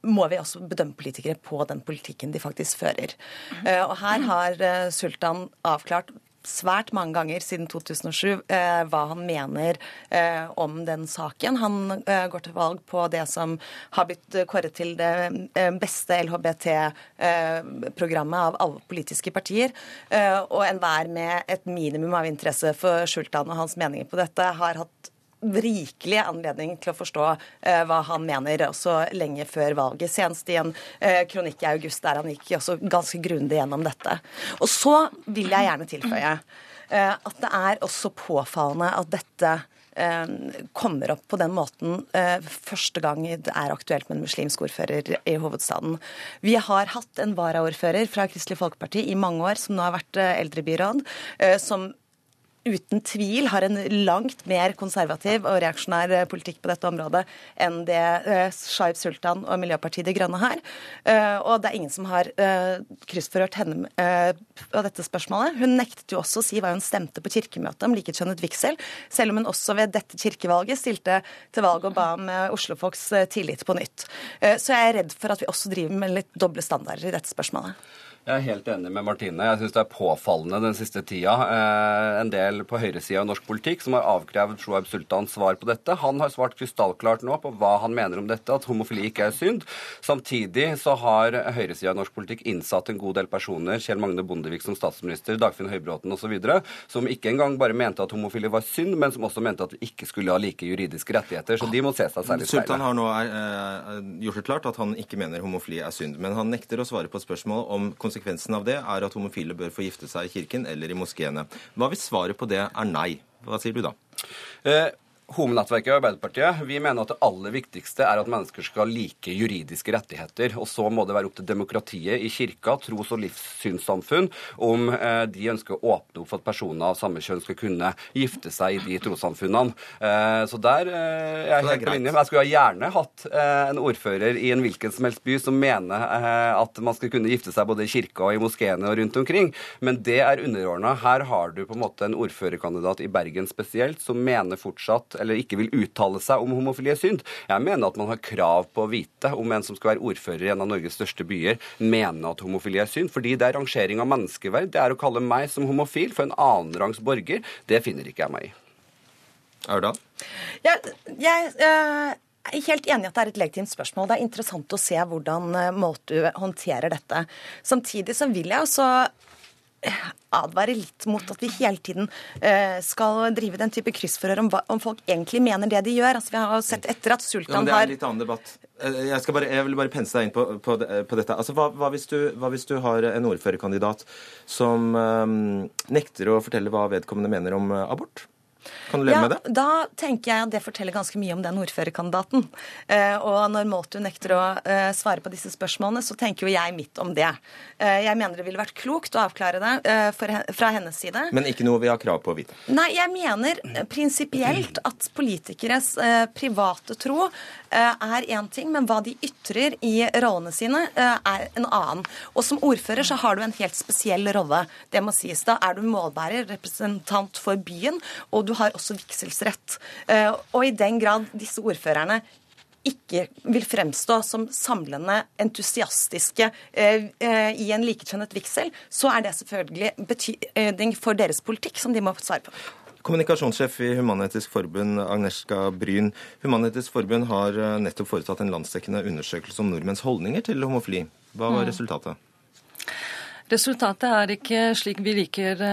må vi også bedømme politikere på den politikken de faktisk fører. Og her har Sultan avklart svært mange ganger siden 2007 eh, hva han mener eh, om den saken. Han eh, går til valg på det som har blitt kåret til det eh, beste LHBT-programmet eh, av alle politiske partier. Eh, og enhver med et minimum av interesse for Sultan og hans meninger på dette har hatt rikelig anledning til å forstå eh, hva han mener, også lenge før valget. Senest i en eh, kronikk i august der han gikk også ganske grundig gjennom dette. Og så vil jeg gjerne tilføye eh, at det er også påfallende at dette kommer opp på den måten første gang det er aktuelt med en muslimsk ordfører i hovedstaden. Vi har hatt en varaordfører fra Kristelig Folkeparti i mange år, som nå har vært eldrebyråd, som uten tvil har en langt mer konservativ og reaksjonær eh, politikk på dette området enn det uh, Shaib Sultan og Miljøpartiet De Grønne har. Uh, og det er ingen som har kryssforhørt henne på dette spørsmålet. Hun nektet jo også å si hva hun stemte på kirkemøtet om likekjønnet vigsel, selv om hun også ved dette kirkevalget stilte til valg og ba om Oslo-folks tillit på nytt. Så jeg er redd for at vi også driver med litt doble standarder i dette spørsmålet. Jeg er helt enig med Martine. Jeg syns det er påfallende den siste tida. Eh, en del på høyresida av norsk politikk som har avkrevd Shoaib Sultans svar på dette. Han har svart krystallklart nå på hva han mener om dette, at homofili ikke er synd. Samtidig så har høyresida av norsk politikk innsatt en god del personer, Kjell Magne Bondevik som statsminister, Dagfinn Høybråten osv., som ikke engang bare mente at homofili var synd, men som også mente at vi ikke skulle ha like juridiske rettigheter. Så de må se seg særlig i. Sultan har nå eh, gjort det klart at han ikke mener homofili er synd, men han nekter å svare på spørsmål om konsekvensen av det er at homofile bør få gifte seg i kirken eller i moskeene. Hva hvis svaret på det er nei? Hva sier du da? Eh, Homonettverket og Arbeiderpartiet vi mener at det aller viktigste er at mennesker skal like juridiske rettigheter. Og så må det være opp til demokratiet i kirka, tros- og livssynssamfunn, om eh, de ønsker å åpne opp for at personer av samme kjønn skal kunne gifte seg i de trossamfunnene. Eh, så der eh, er jeg helt på linje. Jeg skulle gjerne hatt eh, en ordfører i en hvilken som helst by som mener eh, at man skal kunne gifte seg både i kirka og i moskeene og rundt omkring, men det er underordna. Her har du på en måte en ordførerkandidat i Bergen spesielt som mener fortsatt eller ikke vil uttale seg om homofili er synd. Jeg mener at man har krav på å vite om en som skal være ordfører i en av Norges største byer, mener at homofili er synd. Fordi det er rangering av menneskeverd. Det er å kalle meg som homofil for en annenrangs borger. Det finner ikke jeg meg i. Aurdal? Jeg, jeg øh, er helt enig i at det er et legitimt spørsmål. Det er interessant å se hvordan uh, du håndterer dette. Samtidig så vil jeg også advare litt mot at vi hele tiden uh, skal drive den type kryssforhør om, om, folk egentlig mener det de gjør. Altså, vi har sett etter at Sultan har Det er en litt annen debatt. Jeg, bare, jeg vil bare pense deg inn på, på, på dette. Altså, hva, hva, hvis du, hva, hvis du, har en ordførerkandidat som um, nekter å fortelle hva vedkommende mener om abort? Kan du leve ja, med det? Da tenker jeg at det forteller ganske mye om den ordførerkandidaten. Eh, og når Måtu nekter å eh, svare på disse spørsmålene, så tenker jo jeg mitt om det. Eh, jeg mener det ville vært klokt å avklare det fra hennes side. Men ikke noe vi har krav på å vite? Nei, jeg mener prinsipielt at politikeres private tro er én ting, men hva de ytrer i rollene sine, er en annen. Og som ordfører så har du en helt spesiell rolle. Det må sies. Da er du målbærer, representant for byen, og du har også vigselsrett. Eh, og i den grad disse ordførerne ikke vil fremstå som samlende entusiastiske eh, eh, i en likekjønnet vigsel, så er det selvfølgelig betydning for deres politikk som de må svare på. Kommunikasjonssjef i Human-Etisk Forbund, Agneska Bryn. Human-Etisk Forbund har nettopp foretatt en landsdekkende undersøkelse om nordmenns holdninger til homofili. Hva var mm. resultatet? Resultatet er ikke slik vi liker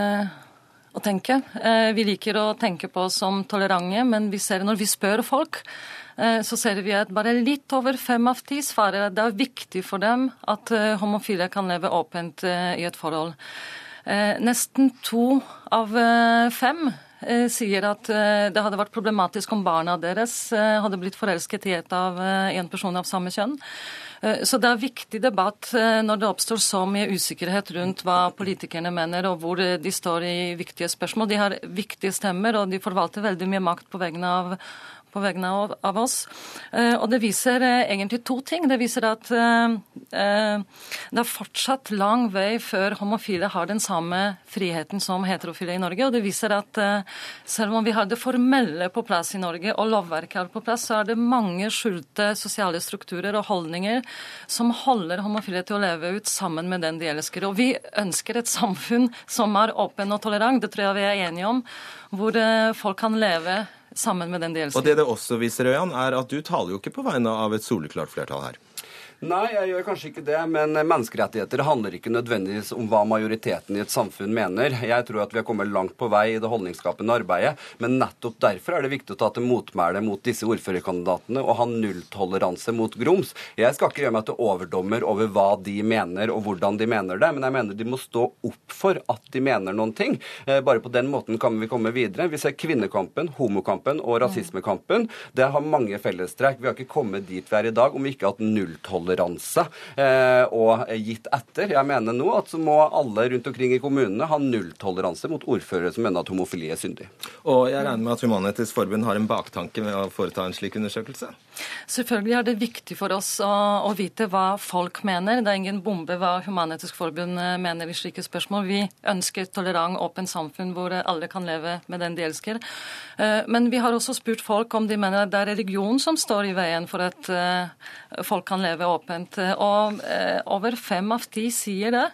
å tenke. Eh, vi liker å tenke på oss som tolerante, men vi ser når vi spør folk, eh, så ser vi at bare litt over fem av ti svarer at det er viktig for dem at eh, homofile kan leve åpent i et forhold. Nesten to av fem sier at det hadde vært problematisk om barna deres hadde blitt forelsket i et av en person av samme kjønn. Eh, så det er viktig debatt eh, når det oppstår så mye usikkerhet rundt hva politikerne mener, og hvor de står i viktige spørsmål. De har viktige stemmer, og de forvalter veldig mye makt på vegne av på vegne av, av oss. Eh, og det viser eh, egentlig to ting. Det viser at eh, det er fortsatt lang vei før homofile har den samme friheten som heterofile i Norge. Og det viser at selv om vi har det formelle på plass i Norge, og lovverket er på plass, så er det mange skjulte sosiale strukturer og holdninger som holder homofile til å leve ut sammen med den de elsker. Og vi ønsker et samfunn som er åpen og tolerant, det tror jeg vi er enige om, hvor folk kan leve sammen med den de elsker. Og det det også viser, Øyan, er at du taler jo ikke på vegne av et soleklart flertall her. Nei, jeg gjør kanskje ikke det. Men menneskerettigheter handler ikke nødvendigvis om hva majoriteten i et samfunn mener. Jeg tror at vi har kommet langt på vei i det holdningsskapende arbeidet. Men nettopp derfor er det viktig å ta til motmæle mot disse ordførerkandidatene og ha nulltoleranse mot grums. Jeg skal ikke gjøre meg til overdommer over hva de mener og hvordan de mener det, men jeg mener de må stå opp for at de mener noen ting. Eh, bare på den måten kan vi komme videre. Vi ser kvinnekampen, homokampen og rasismekampen. Det har mange fellestrekk. Vi har ikke kommet dit vi er i dag om vi ikke har hatt nulltoleranse nulltoleranse eh, og gitt etter. Jeg mener nå at så må alle rundt omkring i kommunene ha nulltoleranse mot ordførere som mener at homofili er syndig. Og jeg regner med at Human-Etisk Forbund har en baktanke med å foreta en slik undersøkelse? Selvfølgelig er det viktig for oss å, å vite hva folk mener. Det er ingen bombe hva Human-Etisk Forbund eh, mener i slike spørsmål. Vi ønsker et tolerant, åpent samfunn hvor alle kan leve med den de elsker. Eh, men vi har også spurt folk om de mener at det er religion som står i veien for at folk kan leve åpent åpent. Og eh, over fem av ti sier det.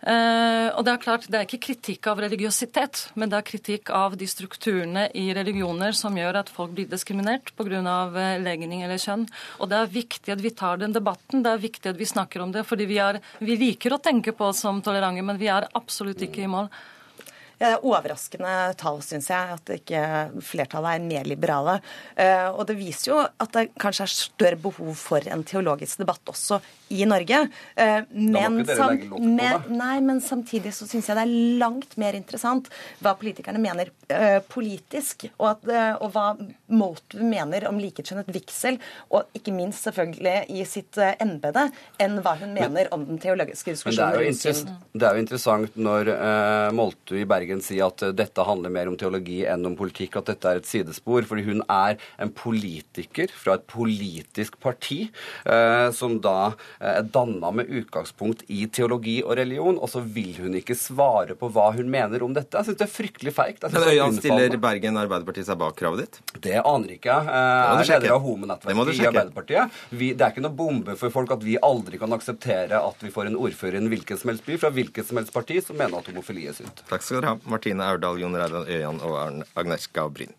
Uh, og Det er klart, det er ikke kritikk av religiøsitet, men det er kritikk av de strukturene i religioner som gjør at folk blir diskriminert pga. Uh, legning eller kjønn. Og Det er viktig at vi tar den debatten, det er viktig at vi snakker om det. fordi vi, er, vi liker å tenke på oss som tolerante, men vi er absolutt ikke i mål. Det er overraskende tall, syns jeg, at ikke flertallet er mer liberale. Eh, og det viser jo at det kanskje er større behov for en teologisk debatt også i Norge. Eh, men, samt, men, nei, men samtidig så syns jeg det er langt mer interessant hva politikerne mener uh, politisk, og, at, og hva Motu mener om likekjønnet vigsel, og ikke minst selvfølgelig i sitt embete, enn hva hun mener men, om den teologiske diskusjonen. Men det, er det er jo interessant når uh, Moltu i Bergen Bergen si at eh, dette handler mer om teologi enn om politikk, at dette er et sidespor. Fordi hun er en politiker fra et politisk parti eh, som da eh, er danna med utgangspunkt i teologi og religion, og så vil hun ikke svare på hva hun mener om dette. Jeg syns det er fryktelig feigt. Men Øyan, stiller Bergen Arbeiderparti seg bak kravet ditt? Det aner ikke jeg. Jeg er leder av homonettverket i Arbeiderpartiet. Vi, det er ikke noe bombe for folk at vi aldri kan akseptere at vi får en ordfører i en hvilken som helst by fra hvilket som helst parti som mener at homofili er sunt. Takk skal dere ha. Martine Aurdal, Jon Reidar Øyan og Agneska Bryn.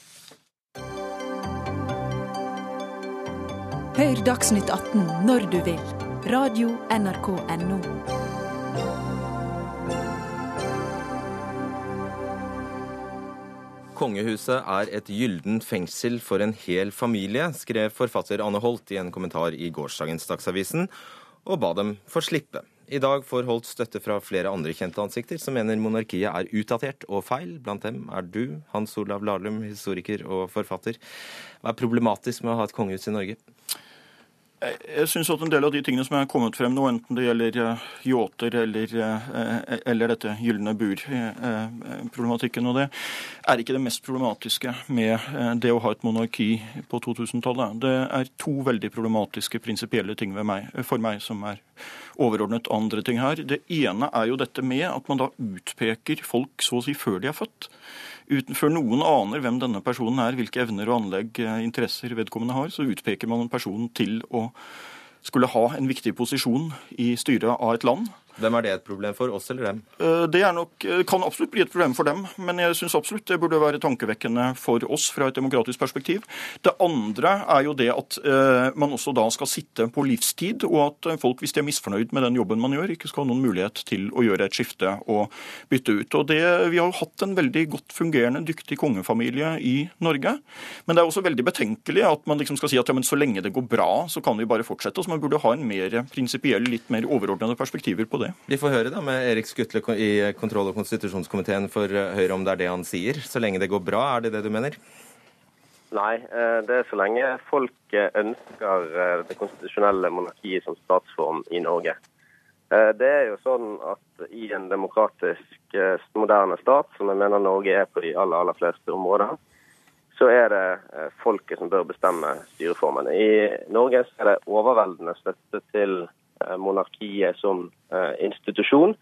Hør Dagsnytt 18 når du vil. Radio NRK Radio.nrk.no. Kongehuset er et gyllent fengsel for en hel familie, skrev forfatter Anne Holt i en kommentar i gårsdagens Dagsavisen, og ba dem få slippe. I dag får Holt støtte fra flere andre kjente ansikter som mener monarkiet er utdatert og feil. Blant dem er du, Hans Olav Lahlum, historiker og forfatter. Hva er problematisk med å ha et kongehus i Norge? Jeg syns at en del av de tingene som er kommet frem nå, enten det gjelder uh, yachter eller, uh, eller dette gylne bur-problematikken og det, er ikke det mest problematiske med det å ha et monarki på 2000-tallet. Det er to veldig problematiske prinsipielle ting meg, for meg som er overordnet andre ting her. Det ene er jo dette med at man da utpeker folk så å si før de er født. Uten før noen aner hvem denne personen er, hvilke evner og anlegg, eh, interesser vedkommende har, så utpeker man en person til å skulle ha en viktig posisjon i styret av et land. Hvem er det et problem for, oss eller dem? Eh, det nok, eh, kan absolutt bli et problem for dem, men jeg syns absolutt det burde være tankevekkende for oss fra et demokratisk perspektiv. Det andre er jo det at uh, man også da skal sitte på livstid, og at folk, hvis de er misfornøyd med den jobben man gjør, ikke skal ha noen mulighet til å gjøre et skifte og bytte ut. Og det, Vi har jo hatt en veldig godt fungerende, dyktig kongefamilie i Norge, men det er også veldig betenkelig at man liksom skal si at ja, men så lenge det går bra, så kan vi bare fortsette. Så man burde ha en mer prinsipiell, litt mer overordnede perspektiver på det. Vi får høre da med Erik Skutle i kontroll- og konstitusjonskomiteen for eh, Høyre om det er det han sier. Så lenge det går bra, er det det du mener? Nei, eh, det er så lenge folk ønsker eh, det konstitusjonelle monarkiet som statsform i Norge. Det er jo sånn at i en demokratisk, moderne stat, som jeg mener Norge er på de aller, aller fleste områder, så er det folket som bør bestemme styreformene. I Norge er det overveldende støtte til monarkiet som eh, institusjon,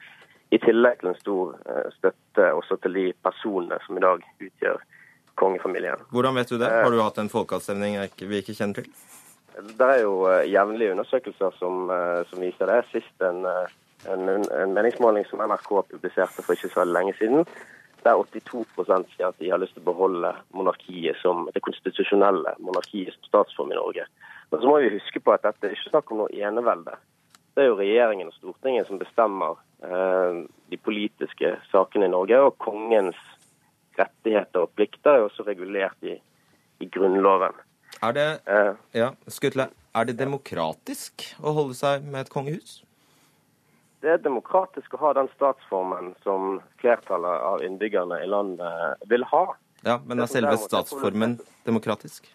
i tillegg til en stor eh, støtte også til de personene som i dag utgjør kongefamilien. Hvordan vet du det? Har du hatt en folkeavstemning vi ikke kjenner til? Det er jo jevnlige undersøkelser som, som, viser det. Sist en, en, en, meningsmåling som NRK publiserte for ikke så lenge siden, der 82% sier at de har lyst til å beholde monarkiet som det konstitusjonelle monarkiet som statsform i Norge. Men så må vi huske på at dette er ikke snakk om noe enevelde det er jo regjeringen og Stortinget som bestemmer eh, de politiske sakene i Norge. Og kongens rettigheter og plikter er også regulert i, i Grunnloven. Er det, eh, ja, Skutle, er det demokratisk å holde seg med et kongehus? Det er demokratisk å ha den statsformen som flertallet av innbyggerne i landet vil ha. Ja, Men er selve statsformen demokratisk?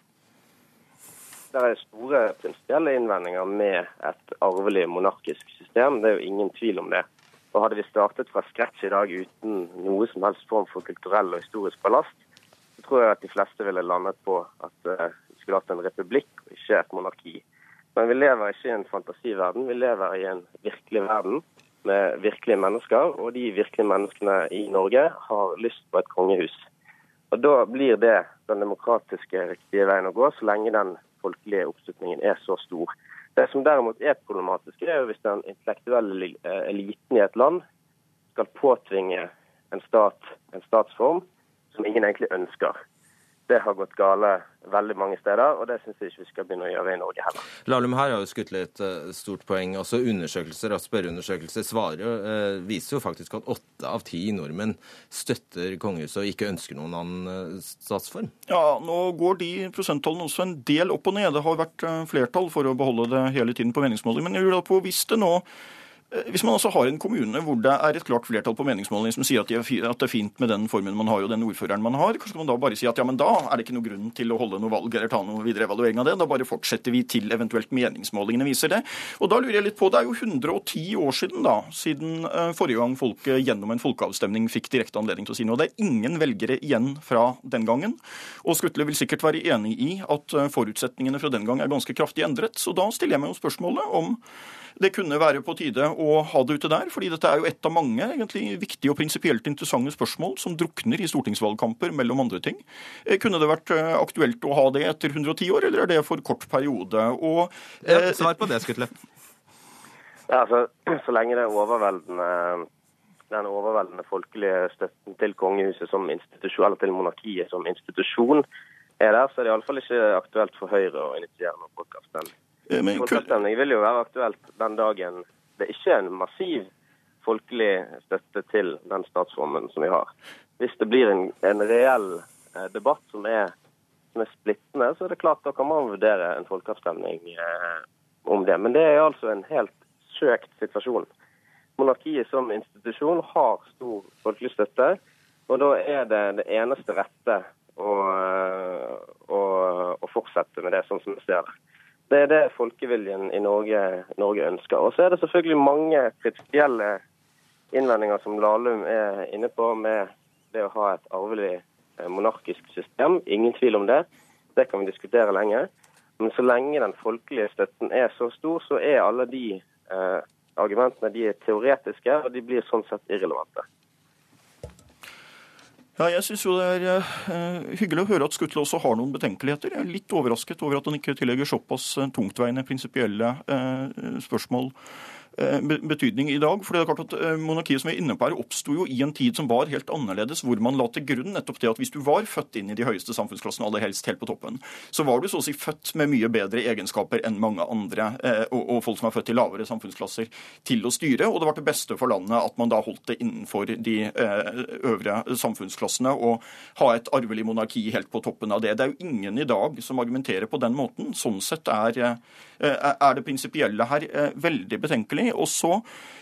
Det er store prinsipielle innvendinger med et arvelig monarkisk system. Det er jo ingen tvil om det. Og Hadde vi startet fra scratch i dag uten noe som helst form for kulturell og historisk ballast, så tror jeg at de fleste ville landet på at uh, vi skulle hatt en republikk og ikke et monarki. Men vi lever ikke i en fantasiverden, vi lever i en virkelig verden med virkelige mennesker. Og de virkelige menneskene i Norge har lyst på et kongehus. Og Da blir det den demokratiske riktige veien å gå, så lenge den folkelige oppslutningen er så stor. Det som derimot er problematisk, er jo hvis den intellektuelle eh, eliten i et land skal påtvinge en stat en statsform som ingen egentlig ønsker. Det har gått gale veldig mange steder, og det syns jeg ikke vi skal begynne å gjøre i Norge heller. Lahlum, her har jo skutt et uh, stort poeng. Også undersøkelser og spørreundersøkelser svarer, jo, viser jo faktisk at åtte av ti nordmenn støtter kongehuset og ikke ønsker noen annen uh, statsform. Ja, nå går de prosenttallene også en del opp og ned. Det har vært flertall for å beholde det hele tiden på meningsmåling. Men jeg lurer på, hvis det nå Eh, hvis man altså har en kommune hvor det er et klart flertall på meningsmåling som sier at, de at, det er fint med den formen man har og den ordføreren man har, kanskje man da bare si at ja, men da er det ikke noen grunn til å holde noe valg eller ta noe videre evaluering av det. Da bare fortsetter vi til eventuelt meningsmålingene viser det. Og da lurer jeg litt på, Det er jo 110 år siden da, siden uh, forrige gang folket gjennom en folkeavstemning fikk direkte anledning til å si noe. Det er ingen velgere igjen fra den gangen. Og Skutle vil sikkert være enig i at uh, forutsetningene fra den gang er ganske kraftig endret. Så da stiller jeg meg jo spørsmålet om det kunne være på tide å ha det ute der, fordi dette er jo et av mange egentlig viktige og prinsipielt interessante spørsmål som drukner i stortingsvalgkamper, mellom andre ting. Eh, kunne det vært eh, aktuelt å ha det etter 110 år, eller er det for kort periode? Og, ja, eh, svar på det, Skutle. Ja, altså, så lenge det er overveldende den overveldende folkelige støtten til kongehuset som institusjon, eller til monarkiet som institusjon er der, så er det iallfall ikke aktuelt for Høyre å initiere noen folkeavstemning. Folkeavstemning vil jo være aktuelt den dagen det ikke er en massiv folkelig støtte til den statsformen som vi har. Hvis det blir en, en reell eh, debatt som er, som er, splittende, så er det klart da kan man vurdere en folkeavstemning eh, om det. Men det er altså en helt søkt situasjon. Monarkiet som institusjon har stor folkelig støtte, og da er det det eneste rette å, eh, å, å fortsette med det sånn som vi ser det. Det er det folkeviljen i Norge, Norge ønsker. Og så er det selvfølgelig mange prinsipielle innvendinger som Lahlum er inne på med det å ha et arvelig eh, monarkisk system. Ingen tvil om det. Det kan vi diskutere lenge. Men så lenge den folkelige støtten er så stor, så er alle de eh, argumentene de er teoretiske, og de blir sånn sett irrelevante. Ja, jeg syns jo det er uh, hyggelig å høre at Skutle også har noen betenkeligheter. Jeg er litt overrasket over at han ikke tillegger såpass uh, tungtveiende prinsipielle uh, spørsmål Eh, betydning i dag. for det er klart at eh, Monarkiet som vi er inne på her, oppsto jo i en tid som var helt annerledes, hvor man la til grunn nettopp det at hvis du var født inn i de høyeste samfunnsklassene, aller helst helt på toppen, så var du så å si født med mye bedre egenskaper enn mange andre, eh, og folk som er født i lavere samfunnsklasser, til å styre. Og det var til beste for landet at man da holdt det innenfor de øvre samfunnsklassene, og ha et arvelig monarki helt på toppen av det. Det er jo ingen i dag som argumenterer på den måten. Sånn sett er, er det prinsipielle her veldig betenkelig. Og så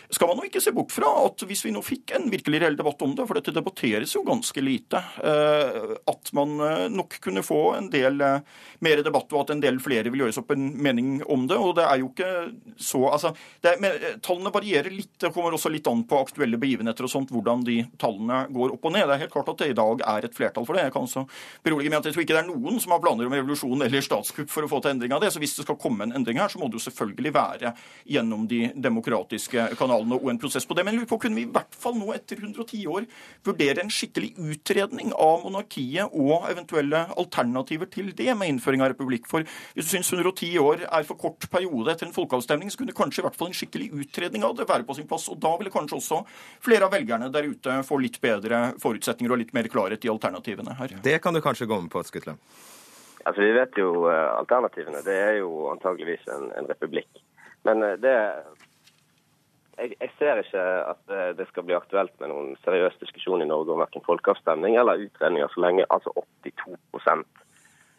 skal man jo ikke se bort fra at hvis vi nå fikk en virkelig reell debatt om det, for dette debatteres jo ganske lite, eh, at man eh, nok kunne få en del eh, mer debatt, og at en del flere vil gjøres opp en mening om det. Og det er jo ikke så altså, er, Tallene varierer litt. Det kommer også litt an på aktuelle begivenheter og sånt, hvordan de tallene går opp og ned. Det er helt klart at det i dag er et flertall for det. Jeg kan også berolige med at jeg tror ikke det er noen som har planer om revolusjon eller statskupp for å få til endring av det. Så hvis det skal komme en endring her, så må det jo selvfølgelig være gjennom de demokratiske kanalene tallene og en prosess på det. Men på, kunne vi i hvert fall nå etter 110 år vurdere en skikkelig utredning av monarkiet og eventuelle alternativer til det med innføring av republikk? For hvis du syns 110 år er for kort periode etter en folkeavstemning, så kunne kanskje i hvert fall en skikkelig utredning av det være på sin plass. Og da ville kanskje også flere av velgerne der ute få litt bedre forutsetninger og litt mer klarhet i alternativene her. Det kan du kanskje gå med på, Skutle? Altså, Vi vet jo eh, alternativene. Det er jo antageligvis en, en republikk. Men eh, det jeg, jeg, ser ikke at det skal bli aktuelt med noen seriøs diskusjon i Norge om verken folkeavstemning eller utredninger, så lenge altså 82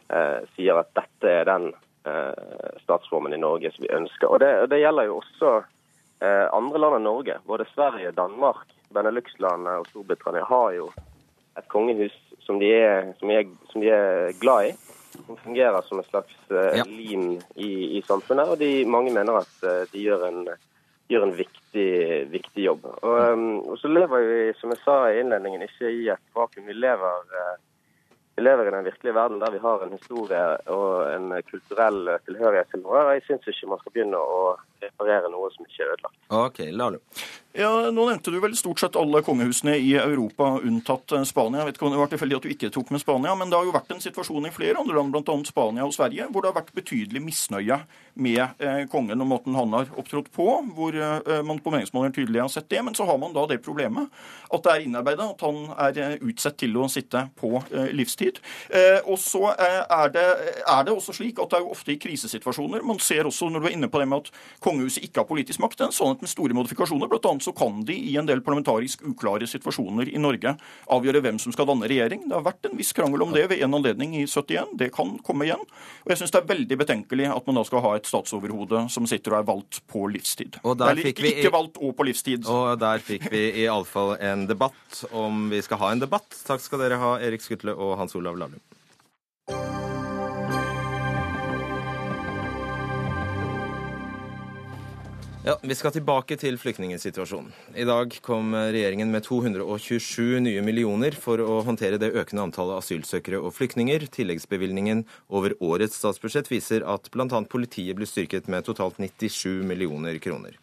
eh, sier at dette er den eh, statsformen i Norge som vi ønsker. Og Det, det gjelder jo også eh, andre land enn Norge. Både Sverige, Danmark, Benelux-landene og Storbritannia har jo et kongehus som de, er, som, de er, som de er, glad i. Som fungerer som et slags ja. lim i, i, samfunnet. Og de, mange mener at eh, de gjør en gjør en viktig, viktig jobb. Og, um, og, så lever vi, som jeg sa i innledningen, ikke i et vakuum. Vi lever, uh, vi lever i den virkelige verden der vi har en historie og en kulturell tilhørighet til noe. Jeg syns ikke man skal begynne å reparere noe som ikke er ødelagt. Ok, la Ja, Nå nevnte du vel stort sett alle kongehusene i Europa, unntatt eh, Spania. Jeg vet ikke om det var tilfeldig at du ikke tok med Spania, men det har jo vært en situasjon i flere andre land, bl.a. Spania og Sverige, hvor det har vært betydelig misnøye med eh, kongen og måten han har opptrådt på, hvor eh, man på meningsmålinger tydelig har sett det. Men så har man da det problemet at det er innarbeida at han er utsatt til å sitte på livstid. Og så er det, er, det, også slik at det er jo ofte i krisesituasjoner man ser også, når du er inne på det med at kongehuset ikke har politisk makt, en sannhet med store modifikasjoner. Blant annet så kan de i en del parlamentarisk uklare situasjoner i Norge avgjøre hvem som skal danne regjering. Det har vært en viss krangel om det ved en anledning i 71. Det kan komme igjen. Og jeg syns det er veldig betenkelig at man da skal ha et statsoverhode som sitter og er valgt på livstid. Og der Eller fikk vi, ikke valgt og på livstid. Og der fikk vi iallfall en debatt om vi skal ha en debatt. Takk skal dere ha, Erik Skutle og Hans Olav Lahlum. Ja, Vi skal tilbake til flyktningsituasjonen. I dag kom regjeringen med 227 nye millioner for å håndtere det økende antallet asylsøkere og flyktninger. Tilleggsbevilgningen over årets statsbudsjett viser at bl.a. politiet blir styrket med totalt 97 millioner kroner.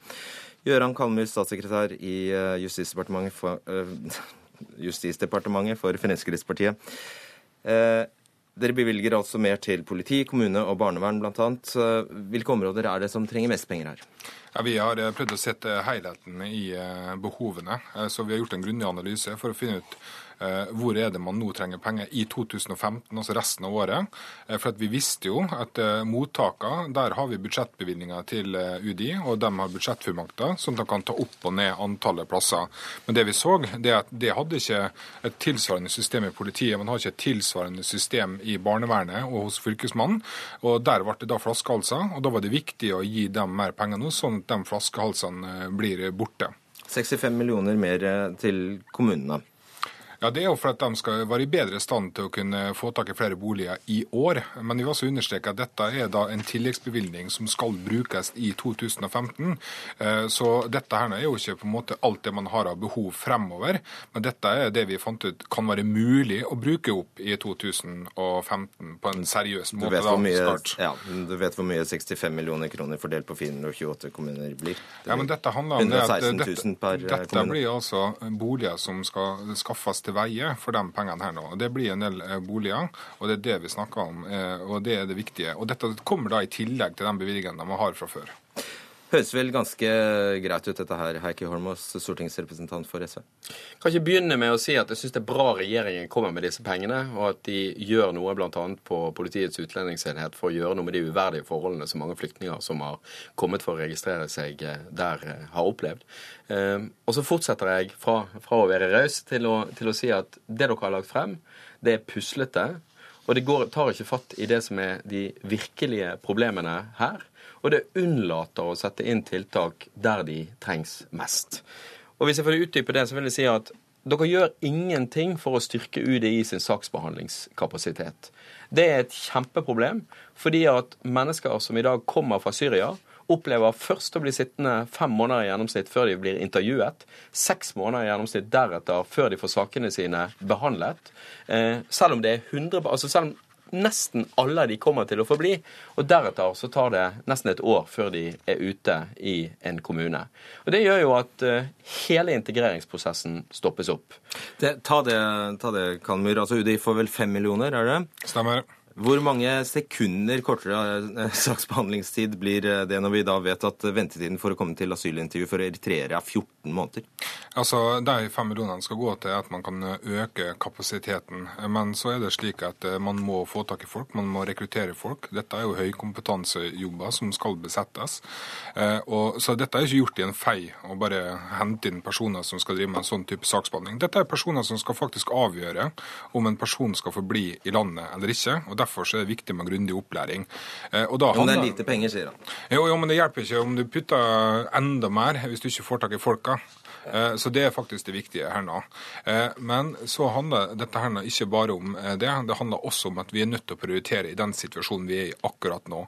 Gøran Kalmyr, statssekretær i eh, Justisdepartementet for, uh, Justisdepartementet for Fremskrittspartiet. Uh, dere bevilger altså mer til politi, kommune og barnevern bl.a. Hvilke områder er det som trenger mest penger her? Ja, Vi har prøvd å sette helheten i behovene. Så vi har gjort en grundig analyse for å finne ut hvor er det man nå trenger penger i 2015, altså resten av året. For vi visste jo at mottakene, der har vi budsjettbevilgninger til UDI, og de har budsjettfullmakter, sånn at de kan ta opp og ned antallet plasser. Men det vi så, det at det hadde ikke et tilsvarende system i politiet. Man har ikke et tilsvarende system i barnevernet og hos Fylkesmannen. og Der ble det da flaskehalser, og da var det viktig å gi dem mer penger nå, sånn at de flaskehalsene blir borte. 65 millioner mer til kommunene. Ja, Det er jo for at de skal være i bedre stand til å kunne få tak i flere boliger i år. Men vi vil også understreke at dette er da en tilleggsbevilgning som skal brukes i 2015. Så dette her er jo ikke på en måte alt det man har av behov fremover. Men dette er det vi fant ut kan være mulig å bruke opp i 2015 på en seriøs måte. Du vet, hvor mye, ja, du vet hvor mye 65 millioner kroner fordelt på 428 kommuner blir? Det blir ja, men dette handler om det at dette, dette blir altså boliger som skal skaffes til veie for de pengene her nå. Det blir en del boliger, og det er det vi snakker om. Og det er det viktige. Og dette kommer da i tillegg til de bevilgningene man har fra før. Høres vel ganske greit ut, dette her, Heikki Holmås, stortingsrepresentant for SV? Kan ikke begynne med å si at jeg syns det er bra regjeringen kommer med disse pengene, og at de gjør noe bl.a. på Politiets utlendingsenhet for å gjøre noe med de uverdige forholdene som mange flyktninger som har kommet for å registrere seg der, har opplevd. Og så fortsetter jeg fra, fra å være raus til, til, å si at det dere har lagt frem, det er puslete. Og det går, tar ikke fatt i det som er de virkelige problemene her og det unnlater å sette inn tiltak der de trengs mest. Og Hvis jeg får utdype det, så vil jeg si at dere gjør ingenting for å styrke UDI sin saksbehandlingskapasitet. Det er et kjempeproblem, fordi at mennesker som i dag kommer fra Syria, opplever først å bli sittende fem måneder i gjennomsnitt før de blir intervjuet. Seks måneder i gjennomsnitt deretter før de får sakene sine behandlet. Eh, selv om det er 100, altså selv om nesten alle de kommer til å få bli. Og deretter så tar det nesten et år før de er ute i en kommune. Og Det gjør jo at uh, hele integreringsprosessen stoppes opp. Det, ta det, ta det Kalmur. Altså UDI får vel fem millioner, er det? Stemmer. Hvor mange sekunder kortere eh, saksbehandlingstid blir eh, det når vi da vet at ventetiden for å komme til asylintervju for eritreere er 14 måneder? Altså, De fem millionene skal gå til at man kan øke kapasiteten. Men så er det slik at eh, man må få tak i folk, man må rekruttere folk. Dette er jo høykompetansejobber som skal besettes. Og, så dette er ikke gjort i en fei å bare hente inn personer som skal drive med en sånn type saksbehandling. Dette er personer som skal faktisk avgjøre om en person skal få bli i landet eller ikke. og Derfor er det viktig med grundig opplæring. Og da. Men det er lite penger, sier han. Jo, jo, men det hjelper ikke om du putter enda mer hvis du ikke får tak i folka. Eh, så det er faktisk det viktige her nå. Eh, men så handler dette her nå ikke bare om eh, det. Det handler også om at vi er nødt til å prioritere i den situasjonen vi er i akkurat nå.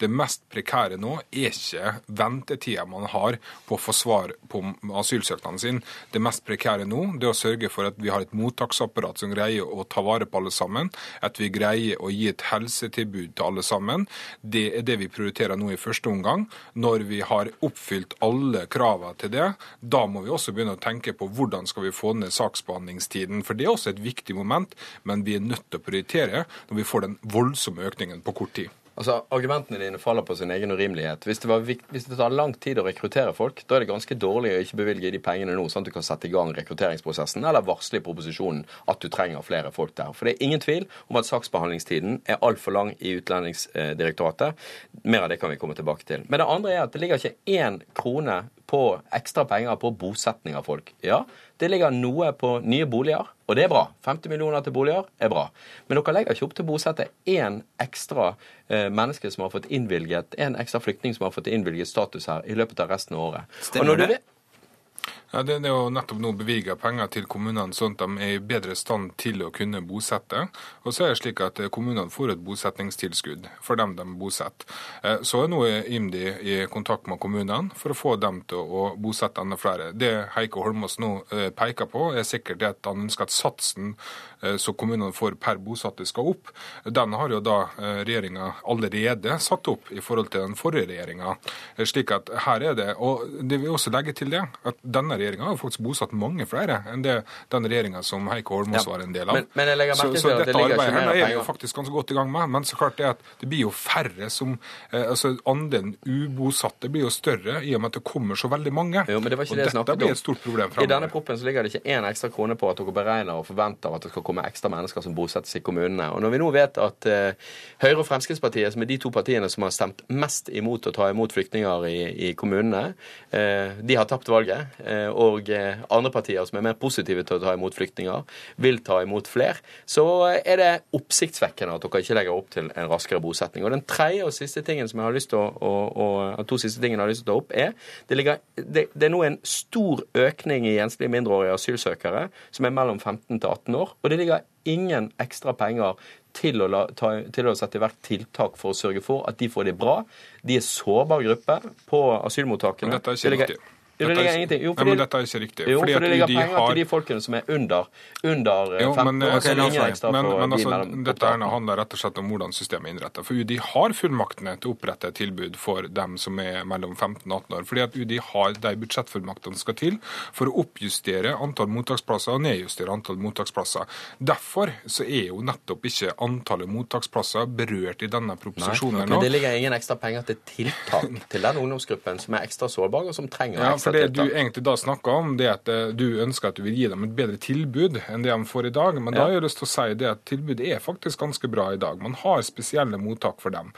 Det mest prekære nå er ikke ventetida man har på å få svar på asylsøknaden sin. Det mest prekære nå det er å sørge for at vi har et mottaksapparat som greier å ta vare på alle sammen. At vi greier å gi et helsetilbud til alle sammen. Det er det vi prioriterer nå i første omgang. Når vi har oppfylt alle kravene til det, da må vi også begynne å tenke på hvordan skal vi få ned saksbehandlingstiden. For det er også et viktig moment, men vi er nødt til å prioritere når vi får den voldsomme økningen på kort tid. Altså, Argumentene dine faller på sin egen urimelighet. Hvis det, vikt, hvis det, tar lang tid å rekruttere folk, da er det ganske dårlig å ikke bevilge de pengene nå, sånn at du kan sette i gang rekrutteringsprosessen, eller varsle i proposisjonen at du trenger flere folk der. For det er ingen tvil om at saksbehandlingstiden er altfor lang i Utlendingsdirektoratet. Mer av det kan vi komme tilbake til. Men det andre er at det ligger ikke én krone på ekstra penger på bosetning av folk. Ja, det ligger noe på nye boliger, og det er bra. 50 millioner til boliger er bra. Men dere legger ikke opp til å bosette én ekstra eh, menneske som har fått innvilget, en ekstra flyktning som har fått innvilget status her i løpet av resten av året. Stemmer det? Ja, Det er jo nettopp nå bevilget penger til kommunene, sånn at de er i bedre stand til å kunne bosette. Og så er det slik at kommunene får et bosettingstilskudd for dem de bosetter. Eh, så er nå IMDi i kontakt med kommunene for å få dem til å bosette enda flere. Det Heike Holmås nå eh, peker på, er sikkert at han ønsker at satsen eh, som kommunene får per bosatte skal opp. Den har jo da regjeringa allerede satt opp i forhold til den forrige regjeringa. Slik at her er det, og det vil også legge til det, at denne regjeringa har faktisk bosatt mange flere enn det den regjeringa som Heikki Holmås ja. var en del av. Men, men så, så dette arbeidet her er jo faktisk ganske godt i gang med. Men så klart det at det blir jo færre som eh, altså Andelen ubosatte blir jo større i og med at det kommer så veldig mange. Jo, men det var ikke og det dette blir et stort problem fremover. I denne proppen så ligger det ikke én ekstra krone på at dere beregner og forventer at det skal komme ekstra mennesker som bosettes i kommunene. Og når vi nå vet at eh, Høyre og Fremskrittspartiet, som er de to partiene som har stemt mest imot å ta imot flyktninger i, i kommunene, eh, de har tapt valget. Uh, og eh, andre partier som er mer positive til å ta imot flyktninger, vil ta imot flere, så er det oppsiktsvekkende at dere ikke legger opp til en raskere bosetning. Og Den tredje og siste tingen som jeg har lyst til å, å, å to siste tingene jeg har lyst til å ta opp, er det, ligger, det, det er nå en stor økning i enslige mindreårige asylsøkere som er mellom 15 til 18 år. og det ligger ingen ekstra penger til å, la, ta, til å, sette i verk tiltak for å sørge for at de får det bra. De er sårbar gruppe på asylmottakene. Men dette er ikke riktig. Det ligger ingenting. Jo, fordi, Nei, men dette er ikke riktig. Jo, fordi for det ligger penger har... til de folkene som er under, under jo, 15 men, år. Altså, men, men altså, de dette handler rett og slett om hvordan systemet er innrettet. For UDI har fullmaktene til å opprette et tilbud for dem som er mellom 15 og 18 år. Fordi at UDI har de budsjettfullmaktene skal til for å oppjustere antall mottaksplasser og nedjustere antall mottaksplasser. Derfor så er jo nettopp ikke antallet mottaksplasser berørt i denne proposisjonen. Nei, okay, det ligger ingen ekstra penger til tiltak til den ungdomsgruppen som er ekstra sårbar, og som trenger ja, for det du egentlig da snakker om, det at eh, du ønsker at du vil gi dem et bedre tilbud enn det de får i dag. Men ja. da har jeg lyst til å si det at tilbudet er faktisk ganske bra i dag. Man har spesielle mottak for dem.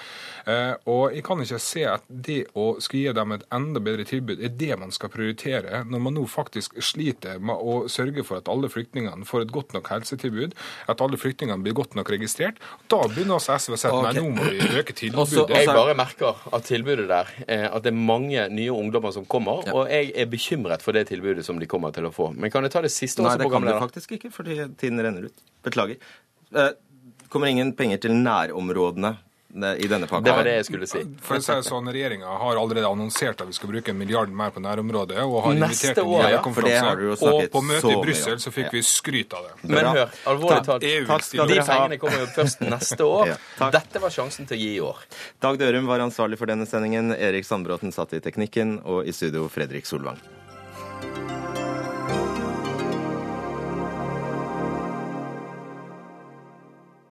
Eh, og jeg kan ikke se at det å skulle gi dem et enda bedre tilbud er det man skal prioritere, når man nå faktisk sliter med å sørge for at alle flyktningene får et godt nok helsetilbud, at alle flyktningene blir godt nok registrert. Da begynner også SV å si at okay. nei, nå må vi øke tilbudet. Også, jeg bare merker at tilbudet der, eh, at det er mange nye ungdommer som kommer. Ja. og jeg er bekymret for det tilbudet som de kommer til å få. Men kan jeg ta det siste Nei, det kan du faktisk ikke, fordi tiden renner ut. Beklager. Det eh, kommer ingen penger til nærområdene i denne pakka. Det var det jeg skulle si. For å si sånn, Regjeringa har allerede annonsert at vi skal bruke en milliard mer på nærområdet. og har Neste invitert år, ja. For det har du jo Og på møtet i Brussel så fikk vi skryt av det. Men hør, alvorlig talt, de pengene kommer jo først neste år. ja, Dette var sjansen til å gi i år. Dag Dørum var ansvarlig for denne sendingen. Erik Sandbråten satt i teknikken, og i studio Fredrik Solvang.